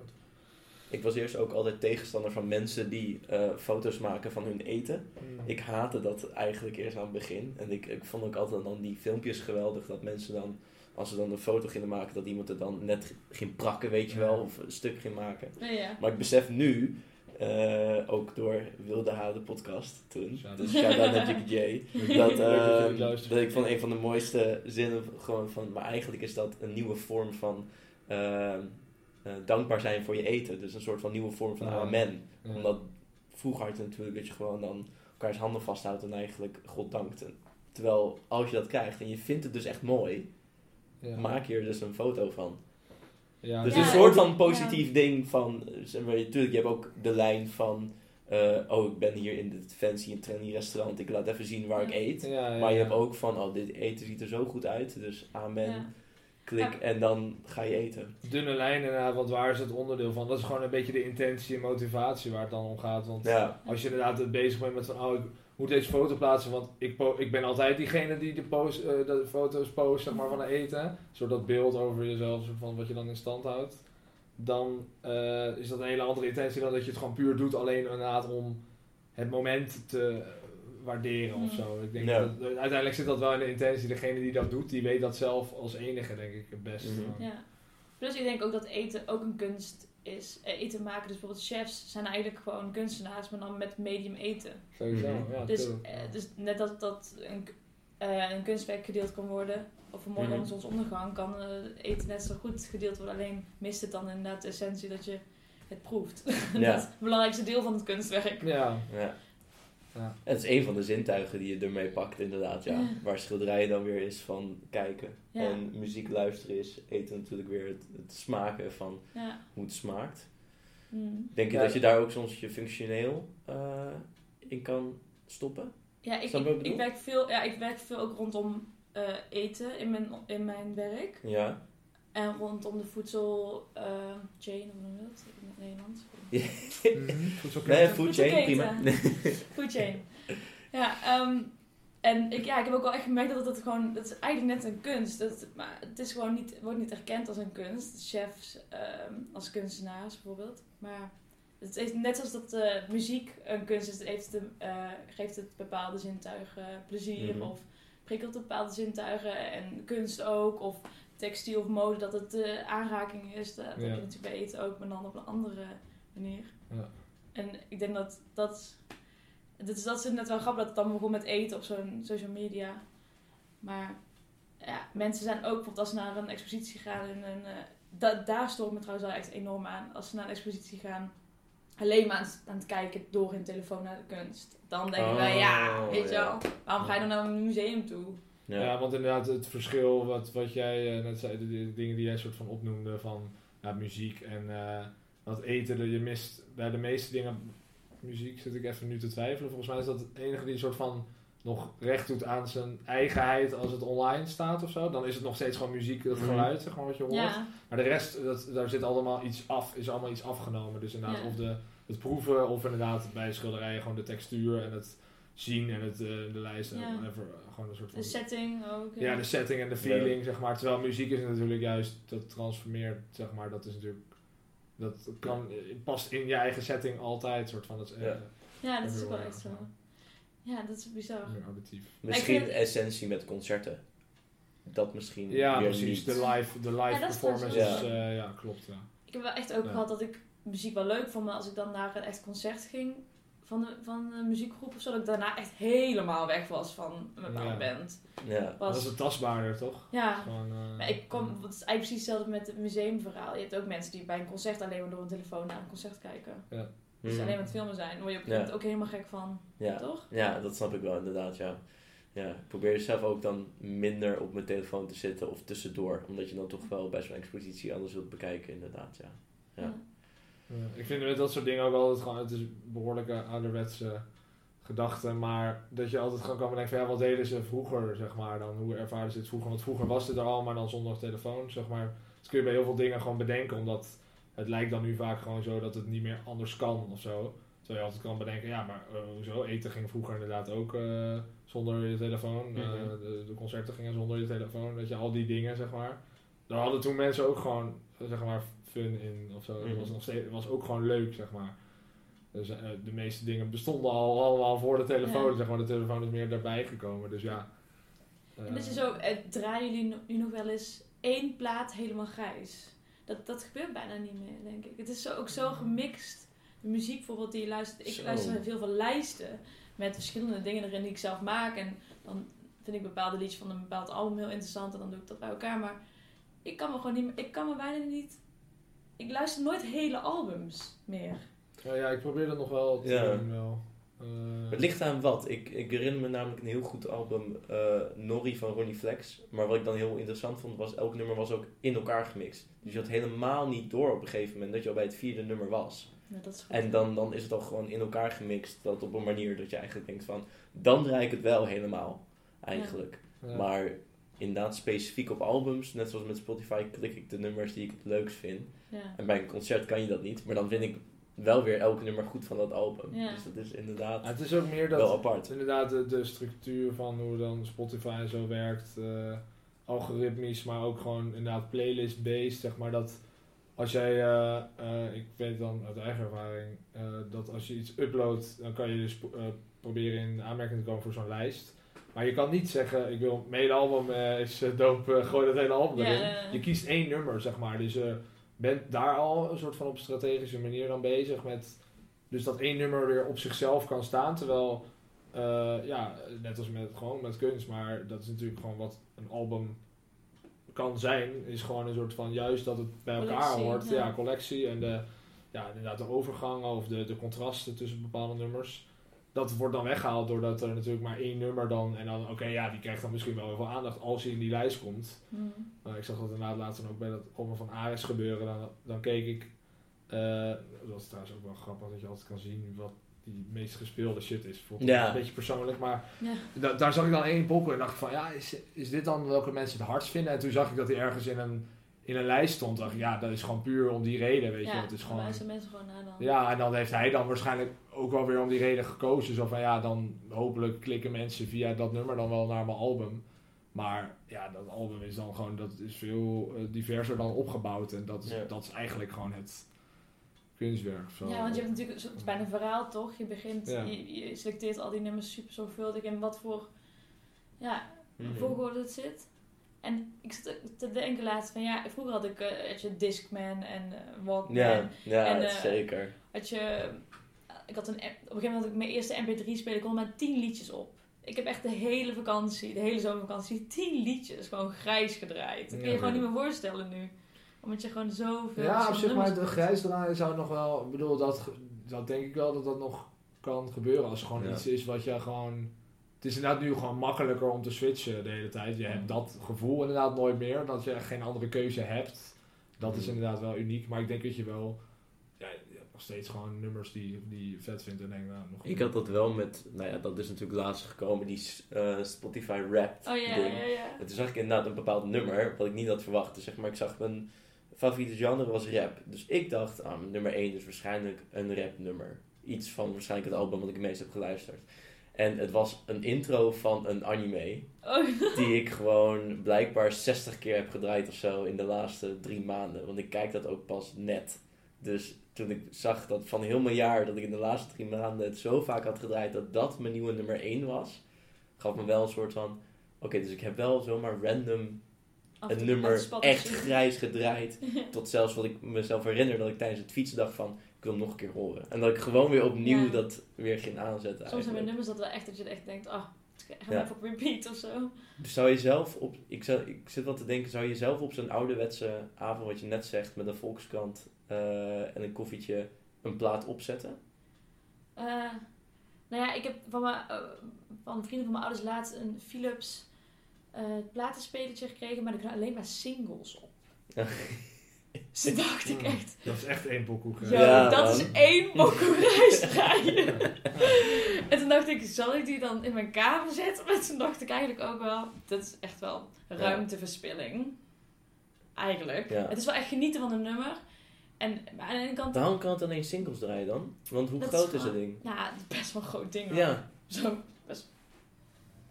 Ik was eerst ook altijd tegenstander van mensen die eh, foto's maken van hun eten. Ik haatte dat eigenlijk eerst aan het begin. En ik, ik vond ook altijd dan die filmpjes geweldig. Dat mensen dan, als ze dan een foto gingen maken, dat iemand er dan net ging prakken, weet je wel. Of een stuk ging maken. Nee, ja. Maar ik besef nu, eh, ook door Wilde Hade podcast toen. Shout-out. Dus shout-out naar Jiggy J. (laughs) Dat, eh, dat ik van een van de mooiste zinnen gewoon van... Maar eigenlijk is dat een nieuwe vorm van eh, dankbaar zijn voor je eten. Dus een soort van nieuwe vorm van Ja. amen. Ja. Omdat vroeger had je natuurlijk dat je gewoon dan elkaars handen vasthoudt en eigenlijk God dankt. En terwijl als je dat krijgt en je vindt het dus echt mooi, Ja. maak je er dus een foto van. Ja, Dus Ja, een soort van positief ding van, zeg maar, natuurlijk, je hebt ook de lijn van, eh, oh ik ben hier in dit fancy en trendy restaurant, ik laat even zien waar ik eet. Ja, ja, Maar je ja. hebt ook van, oh dit eten ziet er zo goed uit, dus amen, Ja. Klik Ja. en dan ga je eten. Dunne lijn inderdaad, want waar is het onderdeel van? Dat is gewoon een beetje de intentie en motivatie waar het dan om gaat. Want Ja, als je inderdaad bezig bent met van, oh, ik moet deze foto plaatsen, want ik, po- ik ben altijd diegene die de, post, eh, de foto's post zeg maar, van het eten. Zo dat beeld over jezelf, van wat je dan in stand houdt. Dan eh, is dat een hele andere intentie dan dat je het gewoon puur doet, alleen inderdaad om het moment te waarderen of Mm. zo. Ik denk Ja. dat, uiteindelijk zit dat wel in de intentie. Degene die dat doet, die weet dat zelf als enige, denk ik, het beste. Gewoon. Ja. Plus ik denk ook dat eten ook een kunst is. Eh, Eten maken, dus bijvoorbeeld chefs zijn eigenlijk gewoon kunstenaars, maar dan met medium eten. Sowieso, Mhm. ja. Dus, eh, dus net dat, dat een, eh, een kunstwerk gedeeld kan worden, of een mooie Mhm. zonsondergang, kan eh, eten net zo goed gedeeld worden. Alleen mist het dan inderdaad de essentie dat je het proeft. (laughs) Ja. dat is het belangrijkste deel van het kunstwerk. ja. ja. Ja. Het is een van de zintuigen die je ermee pakt, inderdaad. Ja. Ja. Waar schilderijen dan weer is van kijken. Ja. En muziek luisteren is eten natuurlijk weer het, het smaken van Ja. hoe het smaakt. Mm. Denk je Ja. dat je daar ook soms je functioneel eh, in kan stoppen? Ja, ik, ik, ik ik, werk veel, ja, ik werk veel ook rondom eh, eten in mijn, in mijn werk. Ja. En rondom de voedsel eh, chain, hoe noem je dat in het Nederlands? Mhm. Voedselketen. Nee, food chain, prima. Food chain. Ja, ehm, en ik, ja, ik heb ook wel echt gemerkt dat het gewoon, dat is eigenlijk net een kunst. Dat, maar het is gewoon niet, wordt niet erkend als een kunst. Chefs ehm, als kunstenaars bijvoorbeeld. Maar het is net zoals dat eh, muziek een kunst is, heeft eh, geeft het bepaalde zintuigen plezier Mhm. of prikkelt bepaalde zintuigen. En kunst ook, of textiel of mode, dat het eh, aanraking is. Dat, dat Ja. heb je natuurlijk bij eten ook, maar dan op een andere manier. Ja. En ik denk dat dat. Dat is, dat is net wel grappig dat het dan begon met eten op zo'n social media. Maar ja, mensen zijn ook bijvoorbeeld als ze naar een expositie gaan. En een, eh, da- daar stoor ik me trouwens wel echt enorm aan. Als ze naar een expositie gaan, alleen maar aan, het- aan het kijken door hun telefoon naar de kunst. Dan denk ik wel, ja, Oh, weet je ja. wel. Waarom ga je dan naar een museum toe? Ja. Ja. want inderdaad het verschil wat, wat jij eh, net zei, de, de dingen die jij soort van opnoemde van ja, muziek en eh dat eten, je mist bij de meeste dingen, muziek zit ik even nu te twijfelen, volgens mij is dat het enige die soort van nog recht doet aan zijn eigenheid als het online staat of zo, dan is het nog steeds gewoon muziek, dat Mhm. geluid, zeg maar wat je hoort. Ja, Maar de rest, dat, daar zit allemaal iets af, is allemaal iets afgenomen. Dus inderdaad, Ja. of de, het proeven, of inderdaad bij schilderijen gewoon de textuur en het zien en het, eh, de lijst en Ja. whatever. Gewoon een soort van... de setting ook. ja, de setting en de feeling, zeg maar. Terwijl muziek is natuurlijk juist, dat transformeert, zeg maar. Dat is natuurlijk, dat kan, past in je eigen setting altijd, soort van. Dat is, eh, Ja. Ja, dat is ook wel echt zo. ja. Ja, dat is bizar. Misschien de essentie met concerten. Dat misschien Ja, precies. niet. De live, de live Ja, performance wel eh, ja, klopt, ja. Ik heb wel echt ook Ja. gehad dat ik muziek wel leuk vond, maar als ik dan naar een echt concert ging van, de, van een muziekgroep of zo, dat ik daarna echt helemaal weg was van een bepaalde Ja. band. Ja. Dat Was, is het tastbaarder, toch? ja, Gewoon, eh, maar ik kom, het is eigenlijk precies hetzelfde met het museumverhaal. Je hebt ook mensen die bij een concert alleen maar door een telefoon naar een concert kijken. Dus Mhm. alleen maar het filmen zijn. Daar word je op een Ja. gegeven moment ook helemaal gek van, Ja. toch? ja, dat snap ik wel inderdaad, ja. Ja, ik probeer zelf ook dan minder op mijn telefoon te zitten of tussendoor. Omdat je dan toch wel bij zo'n expositie anders wilt bekijken, inderdaad, ja. Ja. Ja, ik vind met dat soort dingen ook altijd gewoon, het is behoorlijk eh, ouderwets eh, gedachte, maar dat je altijd gewoon kan bedenken van ja, wat deden ze vroeger, zeg maar, dan hoe ervaren ze het vroeger, want vroeger was dit er al, maar dan zonder telefoon, zeg maar. Dus kun je bij heel veel dingen gewoon bedenken, omdat het lijkt dan nu vaak gewoon zo dat het niet meer anders kan of zo. Terwijl je altijd kan bedenken, ja, maar uh, hoezo, eten ging vroeger inderdaad ook uh, zonder je telefoon, mm -hmm. de, de, concerten gingen zonder je telefoon, dat je al die dingen, zeg maar. Daar hadden toen mensen ook gewoon, zeg maar, fun in of zo. Mm -hmm. Het was, nog steeds, het was ook gewoon leuk, zeg maar. Dus uh, de meeste dingen bestonden al allemaal voor de telefoon. Ja. Zeg maar, de telefoon is meer daarbij gekomen. Dus ja. Uh, en dus is ook, uh, draaien jullie nu nog wel eens één plaat helemaal grijs? Dat, dat gebeurt bijna niet meer, denk ik. Het is zo, ook zo gemixt. De muziek bijvoorbeeld die je luistert. Ik Zo. luister veel van lijsten met verschillende dingen erin die ik zelf maak. En dan vind ik bepaalde liedjes van een bepaald album heel interessant. En dan doe ik dat bij elkaar. Maar ik kan me gewoon niet meer, ik kan me bijna niet. Ik luister nooit hele albums meer. Ja, ja, ik probeer dat nog wel te Ja. doen. Wel. Eh, Het ligt aan wat. Ik, ik herinner me namelijk een heel goed album, eh Norrie van Ronnie Flex. Maar wat ik dan heel interessant vond, was elk nummer was ook in elkaar gemixt. Dus je had helemaal niet door op een gegeven moment dat je al bij het vierde nummer was. Ja, dat is goed. En dan, dan is het al gewoon in elkaar gemixt. Dat op een manier dat je eigenlijk denkt van, dan draai ik het wel helemaal. Eigenlijk. ja. Maar inderdaad specifiek op albums, net zoals met Spotify, klik ik de nummers die ik het leukst vind. Ja. En bij een concert kan je dat niet. Maar dan vind ik wel weer elke nummer goed van dat album. Ja. Dus dat is inderdaad Ja, het is ook meer dat wel apart. inderdaad de, de structuur van hoe dan Spotify en zo werkt, eh, algoritmisch, maar ook gewoon inderdaad playlist-based, zeg maar dat als jij, eh, eh, ik weet dan uit eigen ervaring, eh, dat als je iets uploadt, dan kan je dus eh, proberen in aanmerking te komen voor zo'n lijst. Maar je kan niet zeggen, ik wil, mijn hele album eh, is uh, dope, eh, gooi dat hele album erin. Je kiest één nummer, zeg maar. Dus je bent daar al een soort van op strategische manier dan bezig met... Dus dat één nummer weer op zichzelf kan staan, terwijl... eh, ja, net als met, gewoon met kunst, maar dat is natuurlijk gewoon wat een album kan zijn, is gewoon een soort van juist dat het bij elkaar Collectie, hoort. ja. Ja, collectie en de, ja, inderdaad de overgangen of de, de contrasten tussen bepaalde nummers. Dat wordt dan weggehaald doordat er natuurlijk maar één nummer dan, en dan, oké, ja, die krijgt dan misschien wel heel veel aandacht als hij in die lijst komt. Maar ik zag dat inderdaad laatst dan ook bij dat album van Ares gebeuren. Dan, dan keek ik, eh, dat is trouwens ook wel grappig dat je altijd kan zien wat die meest gespeelde shit is. Voelt Ja. een beetje persoonlijk, maar Ja. da- daar zag ik dan één pokken en dacht ik van, ja, is, is dit dan welke mensen het hardst vinden? En toen zag ik dat hij ergens in een, in een lijst stond. dacht ik, ja, dat is gewoon puur om die reden, weet je. ja, Het is dan gewoon... mensen gewoon naar dan. Ja, en dan heeft hij dan waarschijnlijk ook wel weer om die reden gekozen. Zo van ja, dan hopelijk klikken mensen via dat nummer dan wel naar mijn album. Maar ja, dat album is dan gewoon, dat is veel eh, diverser dan opgebouwd. En dat is, Ja. dat is eigenlijk gewoon het kunstwerk. of Zo. Ja, want je hebt natuurlijk, het is bijna een verhaal toch? Je begint, Ja. je, je selecteert al die nummers super zorgvuldig en wat voor ja, Mhm. volgorde het zit. En ik zit ook te denken laatst van ja, vroeger had ik eh, had je Discman en eh, Walkman. Ja, ja En, eh, zeker. Had je, ik had een, op een gegeven moment had ik mijn eerste mp3 spelen, ik kon maar 10 liedjes op. Ik heb echt de hele vakantie, de hele zomervakantie, 10 liedjes gewoon grijs gedraaid. Dat kun je Ja. gewoon niet meer voorstellen nu. Omdat je gewoon zoveel Ja, op zich, maar de grijs draaien zou nog wel, ik bedoel, dat, dat denk ik wel dat dat nog kan gebeuren. Als er gewoon Ja. iets is wat je gewoon, het is inderdaad nu gewoon makkelijker om te switchen de hele tijd. Je hebt dat gevoel inderdaad nooit meer, dat je echt geen andere keuze hebt. Dat is Mm. inderdaad wel uniek, maar ik denk dat je wel, ja, je hebt nog steeds gewoon nummers die, die je vet vindt en denk, nou, nog Ik had dat wel met, nou ja, dat is natuurlijk laatst gekomen, die eh, Spotify Wrapped Oh ja, ding. ja, ja. En toen zag ik inderdaad een bepaald nummer, wat ik niet had verwacht. Dus zeg maar, ik zag mijn favoriete genre was rap. Dus ik dacht, ah, nummer 1 is waarschijnlijk een rap nummer. Iets van waarschijnlijk het album wat ik het meest heb geluisterd. En het was een intro van een anime, Oh, die ik gewoon blijkbaar 60 keer heb gedraaid of zo in de laatste drie maanden. Want ik kijk dat ook pas net. Dus toen ik zag dat van heel mijn jaar, dat ik in de laatste drie maanden het zo vaak had gedraaid dat dat mijn nieuwe nummer 1 was, gaf me wel een soort van, oké, dus ik heb wel zomaar random een nummer echt grijs gedraaid. (laughs) Tot zelfs wat ik mezelf herinner dat ik tijdens het fietsen dacht van, ik wil hem nog een keer horen. En dat ik gewoon weer opnieuw Ja. dat weer ging aanzetten Soms hebben eigenlijk. nummers dat wel echt dat je echt denkt, ah, ga maar Ja. even op repeat of zo. Dus zou je zelf op, ik, zou, ik zit wel te denken, zou je zelf op zo'n ouderwetse avond, wat je net zegt, met een volkskrant eh, en een koffietje, een plaat opzetten? Eh, nou ja, ik heb van, mijn, eh, van vrienden van mijn ouders laatst een Philips platenspelertje gekregen, maar er kunnen alleen maar singles op. (laughs) Toen dacht ik echt, Dat is echt één pokoe. Ja, dat man. is één (laughs) pokoe rijstbraaien. en toen dacht ik, zal ik die dan in mijn kamer zetten? Maar toen dacht ik eigenlijk ook wel, dat is echt wel ruimteverspilling. Eigenlijk. Ja. Het is wel echt genieten van een nummer. En aan de ene kant, Waarom kan het alleen singles draaien dan? Want hoe Dat groot is is het ding? ja, het is best wel een groot ding. hoor. Ja, Zo.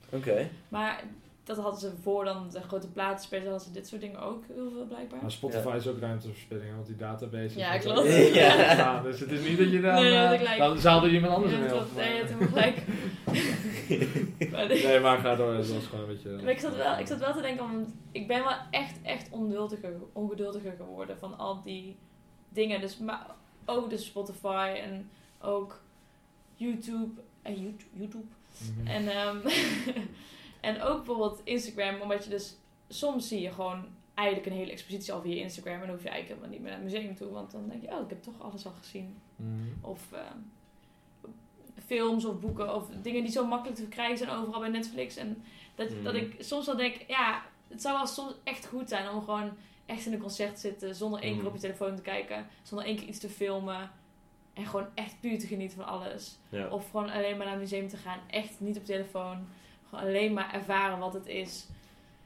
oké. Maar dat hadden ze voor dan de grote platenspelers, hadden ze dit soort dingen ook heel veel blijkbaar. Maar Spotify is ook ruimteverspilling, want die database Ja, is klopt. Ja. Ja, dus het is niet dat je dan... Nee, dat gelijk. dan zou er iemand anders Ja, in dat helpen. Nee, je hebt maar- helemaal gelijk. (laughs) nee. Maar ga door. Het was gewoon een beetje... Maar ik zat, wel, ik zat wel te denken, want ik ben wel echt, echt ongeduldiger, ongeduldiger geworden van al die dingen. Dus, maar ook dus Spotify en ook YouTube. En YouTube. YouTube. Mhm. En, ehm, (laughs) en ook bijvoorbeeld Instagram, omdat je dus soms zie je gewoon eigenlijk een hele expositie al via Instagram. En dan hoef je eigenlijk helemaal niet meer naar het museum toe, want dan denk je, oh, ik heb toch alles al gezien. Mhm. Of ehm, films of boeken of dingen die zo makkelijk te verkrijgen zijn overal bij Netflix. En dat, Mhm. dat ik soms wel denk, ja, het zou wel soms echt goed zijn om gewoon echt in een concert te zitten zonder één keer Mhm. op je telefoon te kijken, zonder één keer iets te filmen. En gewoon echt puur te genieten van alles. Ja. Of gewoon alleen maar naar het museum te gaan. Echt niet op telefoon. Alleen maar ervaren wat het is.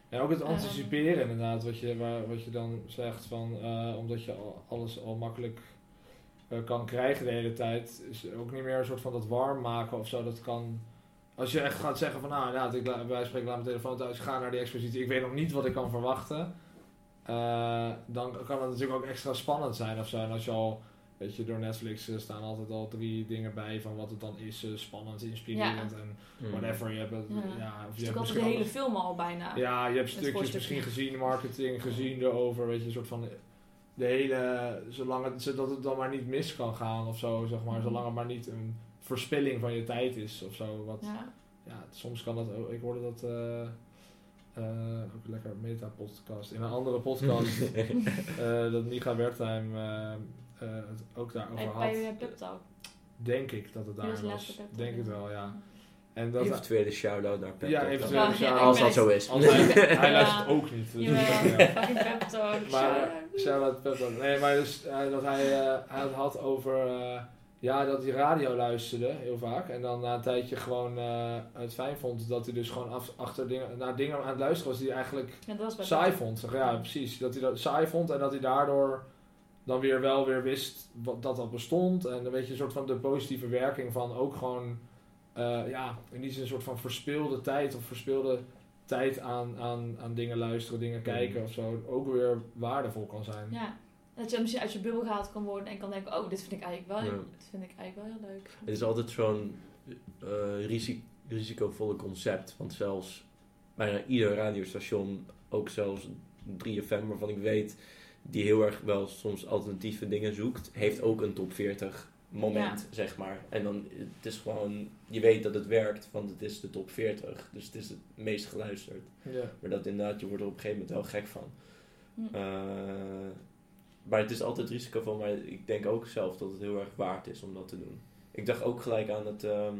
Ja, ook het Ehm. anticiperen inderdaad, wat je, waar, wat je dan zegt van, eh, omdat je al, alles al makkelijk eh, kan krijgen de hele tijd, is ook niet meer een soort van dat warm maken of zo, dat kan, als je echt gaat zeggen van, nou ja, ik, la- bij wijze van spreken laat mijn telefoon thuis, ga naar die expositie, ik weet nog niet wat ik kan verwachten, eh, dan kan het natuurlijk ook extra spannend zijn of zo, en als je al, weet je, door Netflix eh, staan altijd al drie dingen bij van wat het dan is, eh, spannend, inspirerend en Mm. whatever, je hebt het, Ja. of je hebt misschien de hele film al bijna. ja, je hebt stukjes misschien gezien, marketing gezien erover, weet je, een soort van de hele, zolang het, zodat het dan maar niet mis kan gaan of zo, zeg maar, Mhm. zolang het maar niet een verspilling van je tijd is of zo. Wat, ja. Ja. soms kan dat ook, ik hoorde dat, eh, eh, ook lekker meta-podcast, in een andere podcast, (laughs) eh, dat Micha Wertheim ook daarover Bij, had. bij Pep Talk. Denk ik dat het was daar was, denk ja. wel, ja. En dat, Eventuele shout-out naar Pep Ja. Ja, shout-out. Als ik dat zo is. als hij, (laughs) hij Ja. luistert ook niet. dus- ja. fucking Pep Talk. Maar- shout-out. Shout-out Pep Talk. Nee, maar dus eh, dat hij, eh, hij het had over eh, ja, dat hij radio luisterde heel vaak. En dan na een tijdje gewoon eh, het fijn vond dat hij dus gewoon af, achter dingen, naar dingen aan het luisteren was die hij eigenlijk Ja, dat was bij saai vond. Zeg, ja, precies. Dat hij dat saai vond en dat hij daardoor dan weer wel weer wist wat, dat dat bestond. En dan weet je een soort van de positieve werking van ook gewoon, eh, ja, in die zin een soort van verspilde tijd of verspilde tijd aan, aan, aan dingen luisteren, dingen kijken of zo, ook weer waardevol kan zijn. Ja. Dat je misschien uit je bubbel gehaald kan worden en kan denken, oh, dit vind ik eigenlijk wel, Ja. dit vind ik eigenlijk wel heel leuk. Het is altijd zo'n eh, risi- risicovolle concept. Want zelfs bijna ieder radiostation, ook zelfs 3FM waarvan ik weet, die heel erg wel soms alternatieve dingen zoekt, heeft ook een top 40 moment, zeg maar. En dan, het is gewoon, je weet dat het werkt, want het is de top 40. Dus het is het meest geluisterd. Ja. Maar dat inderdaad, je wordt er op een gegeven moment wel gek van. Hm. Eh, maar het is altijd risicovol, maar ik denk ook zelf dat het heel erg waard is om dat te doen. Ik dacht ook gelijk aan het ehm,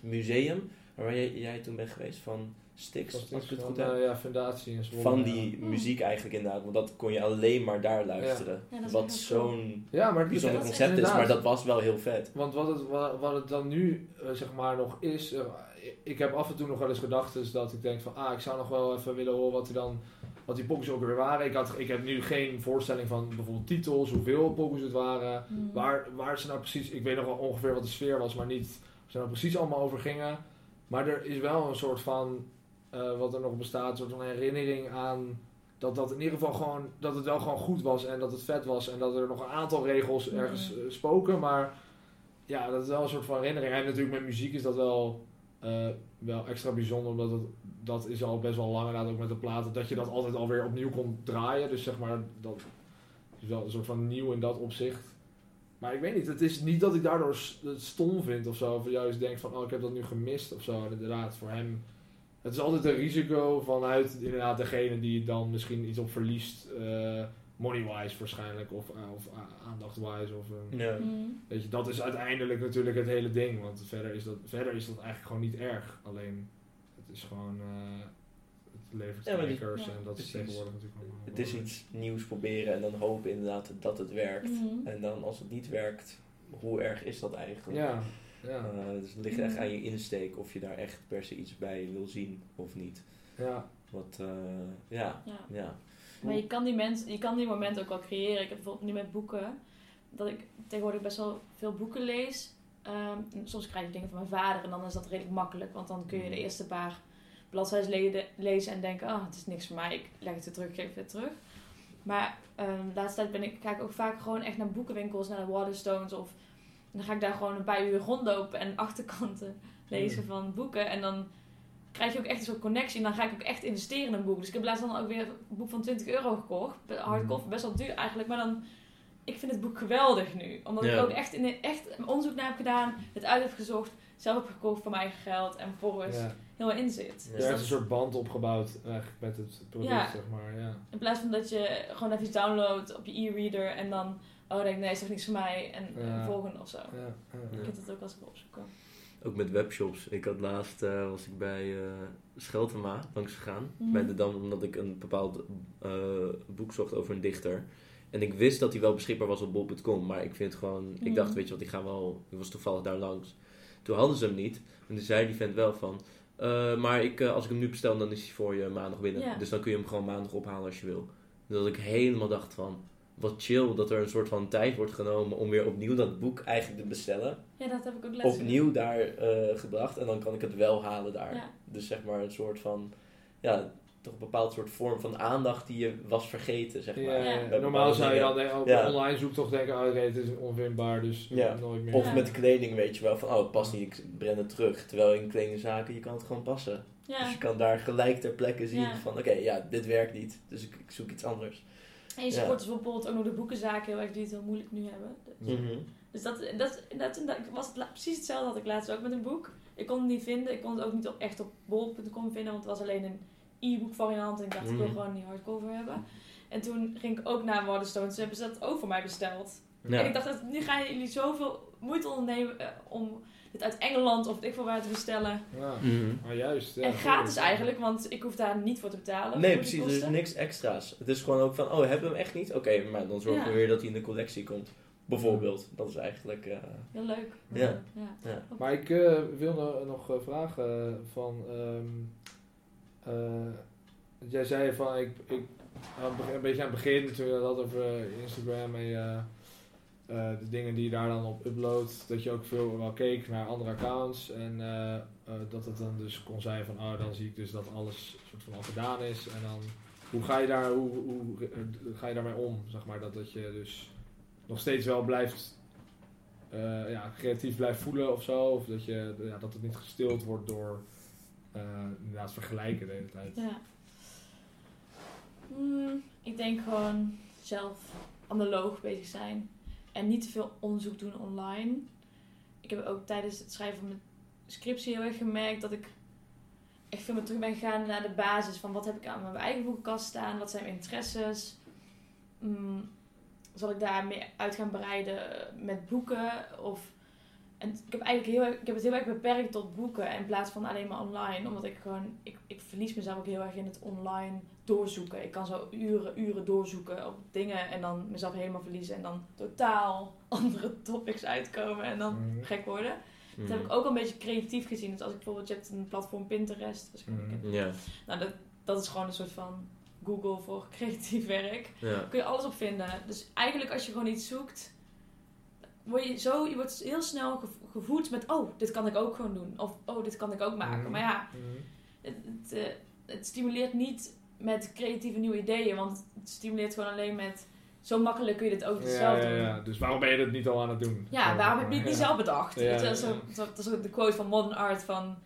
museum waar jij, jij toen bent geweest van Stix, als ik het goed van, heb. eh, ja, fundatie en zo. Van die Ja. muziek eigenlijk inderdaad, want dat kon je alleen maar daar luisteren. Ja, is Wat cool. zo'n Ja, bijzonder concept is, maar dat was wel heel vet. Want wat het, wat, wat het dan nu eh, zeg maar nog is, eh, ik heb af en toe nog wel eens gedacht dus dat ik denk van, ah, ik zou nog wel even willen horen wat, die dan, wat die pokus ook weer waren. Ik, had, ik heb nu geen voorstelling van bijvoorbeeld titels, hoeveel pokus het waren, Hm. waar, waar ze nou precies, ik weet nog wel ongeveer wat de sfeer was, maar niet waar ze nou precies allemaal over gingen. Maar er is wel een soort van, eh, wat er nog bestaat, een soort van herinnering aan dat dat in ieder geval gewoon, dat het wel gewoon goed was en dat het vet was en dat er nog een aantal regels ergens eh, spoken, maar ja, dat is wel een soort van herinnering. En natuurlijk met muziek is dat wel, eh, wel extra bijzonder, omdat het, dat is al best wel lang inderdaad ook met de platen, dat je dat altijd alweer opnieuw kon draaien. Dus zeg maar, dat is wel een soort van nieuw in dat opzicht. Maar ik weet niet, het is niet dat ik daardoor het stom vind of zo, of juist denk van, oh ik heb dat nu gemist of zo. En inderdaad, voor hem, het is altijd een risico vanuit inderdaad degene die dan misschien iets op verliest, eh, money-wise waarschijnlijk, of, eh, of aandacht-wise. Of, eh, Ja. Hm. Weet je, dat is uiteindelijk natuurlijk het hele ding. Want verder is dat, verder is dat eigenlijk gewoon niet erg. Alleen, het is gewoon... eh, het levert Ja, kijkers en dat is tegenwoordig natuurlijk allemaal. Het is iets nieuws proberen en dan hopen inderdaad dat het werkt. Mhm. En dan als het niet werkt, hoe erg is dat eigenlijk? Ja, ja, dus het ligt echt aan je insteek of je daar echt per se iets bij wil zien of niet. ja. Wat, eh, ja, Ja. ja. Maar je kan die mensen, je kan die momenten ook wel creëren. Ik heb bijvoorbeeld nu met boeken, dat ik tegenwoordig best wel veel boeken lees. Ehm, soms krijg ik dingen van mijn vader en dan is dat redelijk makkelijk, want dan kun je de eerste paar bladzijden le- lezen en denken, ah, het is niks voor mij, ik leg het weer terug, ik geef het weer terug. Maar ehm, de laatste tijd ben ik, ga ik ook vaak gewoon echt naar boekenwinkels, naar de Waterstones of dan ga ik daar gewoon een paar uur rondlopen en achterkanten (laughs) lezen Mm. van boeken en dan krijg je ook echt een soort connectie en dan ga ik ook echt investeren in een boek. Dus ik heb laatst dan ook weer een boek van 20 euro gekocht, hardcover, best wel duur eigenlijk, maar dan ik vind het boek geweldig nu. Omdat Ja. ik ook echt, in, echt onderzoek naar heb gedaan, het uit heb gezocht, zelf heb gekocht voor mijn eigen geld en vervolgens ja. heel in zit. Ja. Dus Er dat- is een soort band opgebouwd eigenlijk met het product, Ja. zeg maar. Ja. in plaats van dat je gewoon even iets downloadt op je e-reader en dan, oh denk nee, is toch niks voor mij en Ja. eh, volgende of zo. Ja, ja, Ik heb het ook als ik opzoeken. Ook met webshops. Ik had laatst, eh, was ik bij eh Scheltema langs gegaan. Mhm. Bij de Dam, omdat ik een bepaald eh, boek zocht over een dichter. En ik wist dat hij wel beschikbaar was op bol.com. Maar ik vind gewoon, ik Mhm. dacht, weet je wat, ik ga wel, ik was toevallig daar langs. Toen hadden ze hem niet. En toen zei die vent wel van, eh, maar ik, als ik hem nu bestel, dan is hij voor je maandag binnen. Dus dan kun je hem gewoon maandag ophalen als je wil. Dat ik helemaal dacht van, wat chill dat er een soort van tijd wordt genomen om weer opnieuw dat boek eigenlijk te bestellen Ja, dat heb ik ook laatst opnieuw daar eh, gebracht en dan kan ik het wel halen daar. Ja. Dus zeg maar een soort van, ja, toch een bepaald soort vorm van aandacht die je was vergeten, zeg maar. Ja, Normaal zou je dan denken, op een online zoektocht denken, oh, oké, het is onvindbaar, dus Ja. nooit meer. Of Ja. met kleding weet je wel van, oh het past niet, ik breng het terug. Terwijl in kledingzaken, je kan het gewoon passen. Dus je kan daar gelijk ter plekke zien Ja. van, oké, ja, dit werkt niet, dus ik, ik zoek iets anders. En je Ja. bijvoorbeeld ook nog de boekenzaken heel erg die het heel moeilijk nu hebben. Dus- Mhm. Dus dat, dat, dat, dat was het precies hetzelfde had ik laatst ook met een boek. Ik kon het niet vinden. Ik kon het ook niet op, echt op bol.com vinden, want het was alleen een e-book variant. En ik dacht, ik wil Mhm. gewoon die hardcover hebben. En toen ging ik ook naar Waterstones. Ze hebben ze dat ook voor mij besteld. Ja. En ik dacht, dat, nu gaan jullie zoveel moeite ondernemen eh, om dit uit Engeland of ik voor waar te bestellen. Ja. Mhm. Maar juist, ja. en gratis eigenlijk, want ik hoef daar niet voor te betalen. Nee, precies. Er is kosten. niks extra's. Het is gewoon ook van, oh, hebben we hem echt niet? Oké, maar dan zorgen we Ja. weer dat hij in de collectie komt. Bijvoorbeeld. Dat is eigenlijk... eh, Heel leuk. Ja. ja. ja. Maar ik eh, wil no- nog eh, vragen van... ehm, eh, jij zei van, ik, ik het een beetje aan het begin, toen je dat had over eh, Instagram en eh, de dingen die je daar dan op uploadt, dat je ook veel wel keek naar andere accounts en eh, eh, dat het dan dus kon zijn van, oh dan zie ik dus dat alles soort van al gedaan is en dan... Hoe ga je, daar, hoe, hoe ga je daarmee om? Zeg maar, dat, dat je dus nog steeds wel blijft ja, creatief blijft voelen of zo. Of dat, je, ja, dat het niet gestild wordt door eh, inderdaad vergelijken de hele tijd. Ja. Hmm, ik denk gewoon zelf analoog bezig zijn. En niet te veel onderzoek doen online. Ik heb ook tijdens het schrijven van mijn scriptie heel erg gemerkt dat ik echt veel meer terug ben gegaan naar de basis van wat heb ik aan mijn eigen boekenkast staan, wat zijn mijn interesses. Hmm, zal ik daar meer uit gaan breiden met boeken? Of, en ik heb, eigenlijk heel ik heb het heel erg beperkt tot boeken in plaats van alleen maar online. Omdat ik gewoon, ik, ik verlies mezelf ook heel erg in het online doorzoeken. Ik kan zo uren, uren doorzoeken op dingen en dan mezelf helemaal verliezen. En dan totaal (laughs) andere topics uitkomen en dan Mhm. gek worden. Dat Mhm. heb ik ook een beetje creatief gezien. Dus als ik bijvoorbeeld, je hebt een platform Pinterest. Dus Mhm. Nou, dat, dat is gewoon een soort van Google voor (laughs) creatief werk ja. kun je alles op vinden. Dus eigenlijk als je gewoon iets zoekt, word je zo, je wordt heel snel gev- gevoed met, oh, dit kan ik ook gewoon doen. Of, oh, dit kan ik ook maken. Mhm. Maar ja, Mhm. het, het, eh, het stimuleert niet met creatieve nieuwe ideeën, want het stimuleert gewoon alleen met, zo makkelijk kun je dit ook Ja, zelf ja, doen. ja. Dus waarom ben je dat niet al aan het doen? Ja, Zo, waarom heb je het niet ja. zelf bedacht? Ja, Weet je, ja, zo, ja. zo- dat is de quote van Modern Art van...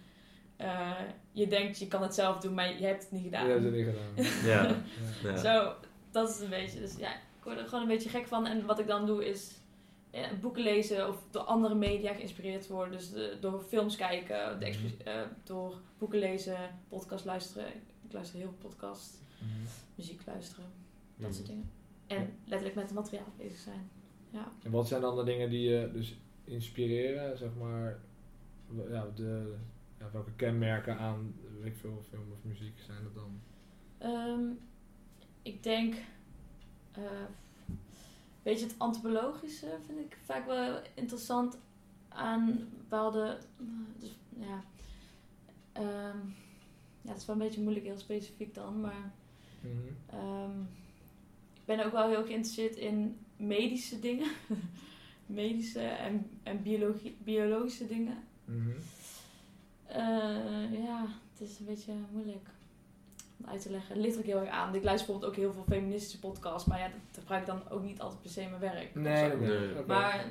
eh, je denkt je kan het zelf doen, maar je hebt het niet gedaan. Ja, dat heb je niet gedaan. Ja. (laughs) Ja. Ja. Zo, dat is een beetje. Dus ja, ik word er gewoon een beetje gek van. En wat ik dan doe is ja, boeken lezen of door andere media geïnspireerd worden. Dus de- door films kijken, de expo- eh, door boeken lezen, podcast luisteren. Ik luister heel veel podcast, Mhm. muziek luisteren, dat Mhm. soort dingen. En letterlijk met het materiaal bezig zijn. Ja. En wat zijn dan de dingen die je dus inspireren, zeg maar, ja, de, ja, welke kenmerken aan weet ik veel, film of muziek zijn dat dan? Ehm, ik denk, eh weet je, het antropologische vind ik vaak wel interessant aan bepaalde, dus, ja, ehm, ja, het is wel een beetje moeilijk, heel specifiek dan, maar Mhm. ehm, ik ben ook wel heel geïnteresseerd in medische dingen, (laughs) medische en, en biologie, biologische dingen. Mhm. Eh, ja, het is een beetje moeilijk uit te leggen. Het ligt er ook heel erg aan. Ik luister bijvoorbeeld ook heel veel feministische podcasts, maar ja, dat gebruik ik dan ook niet altijd per se in mijn werk. Nee, nee, Nee. Maar-.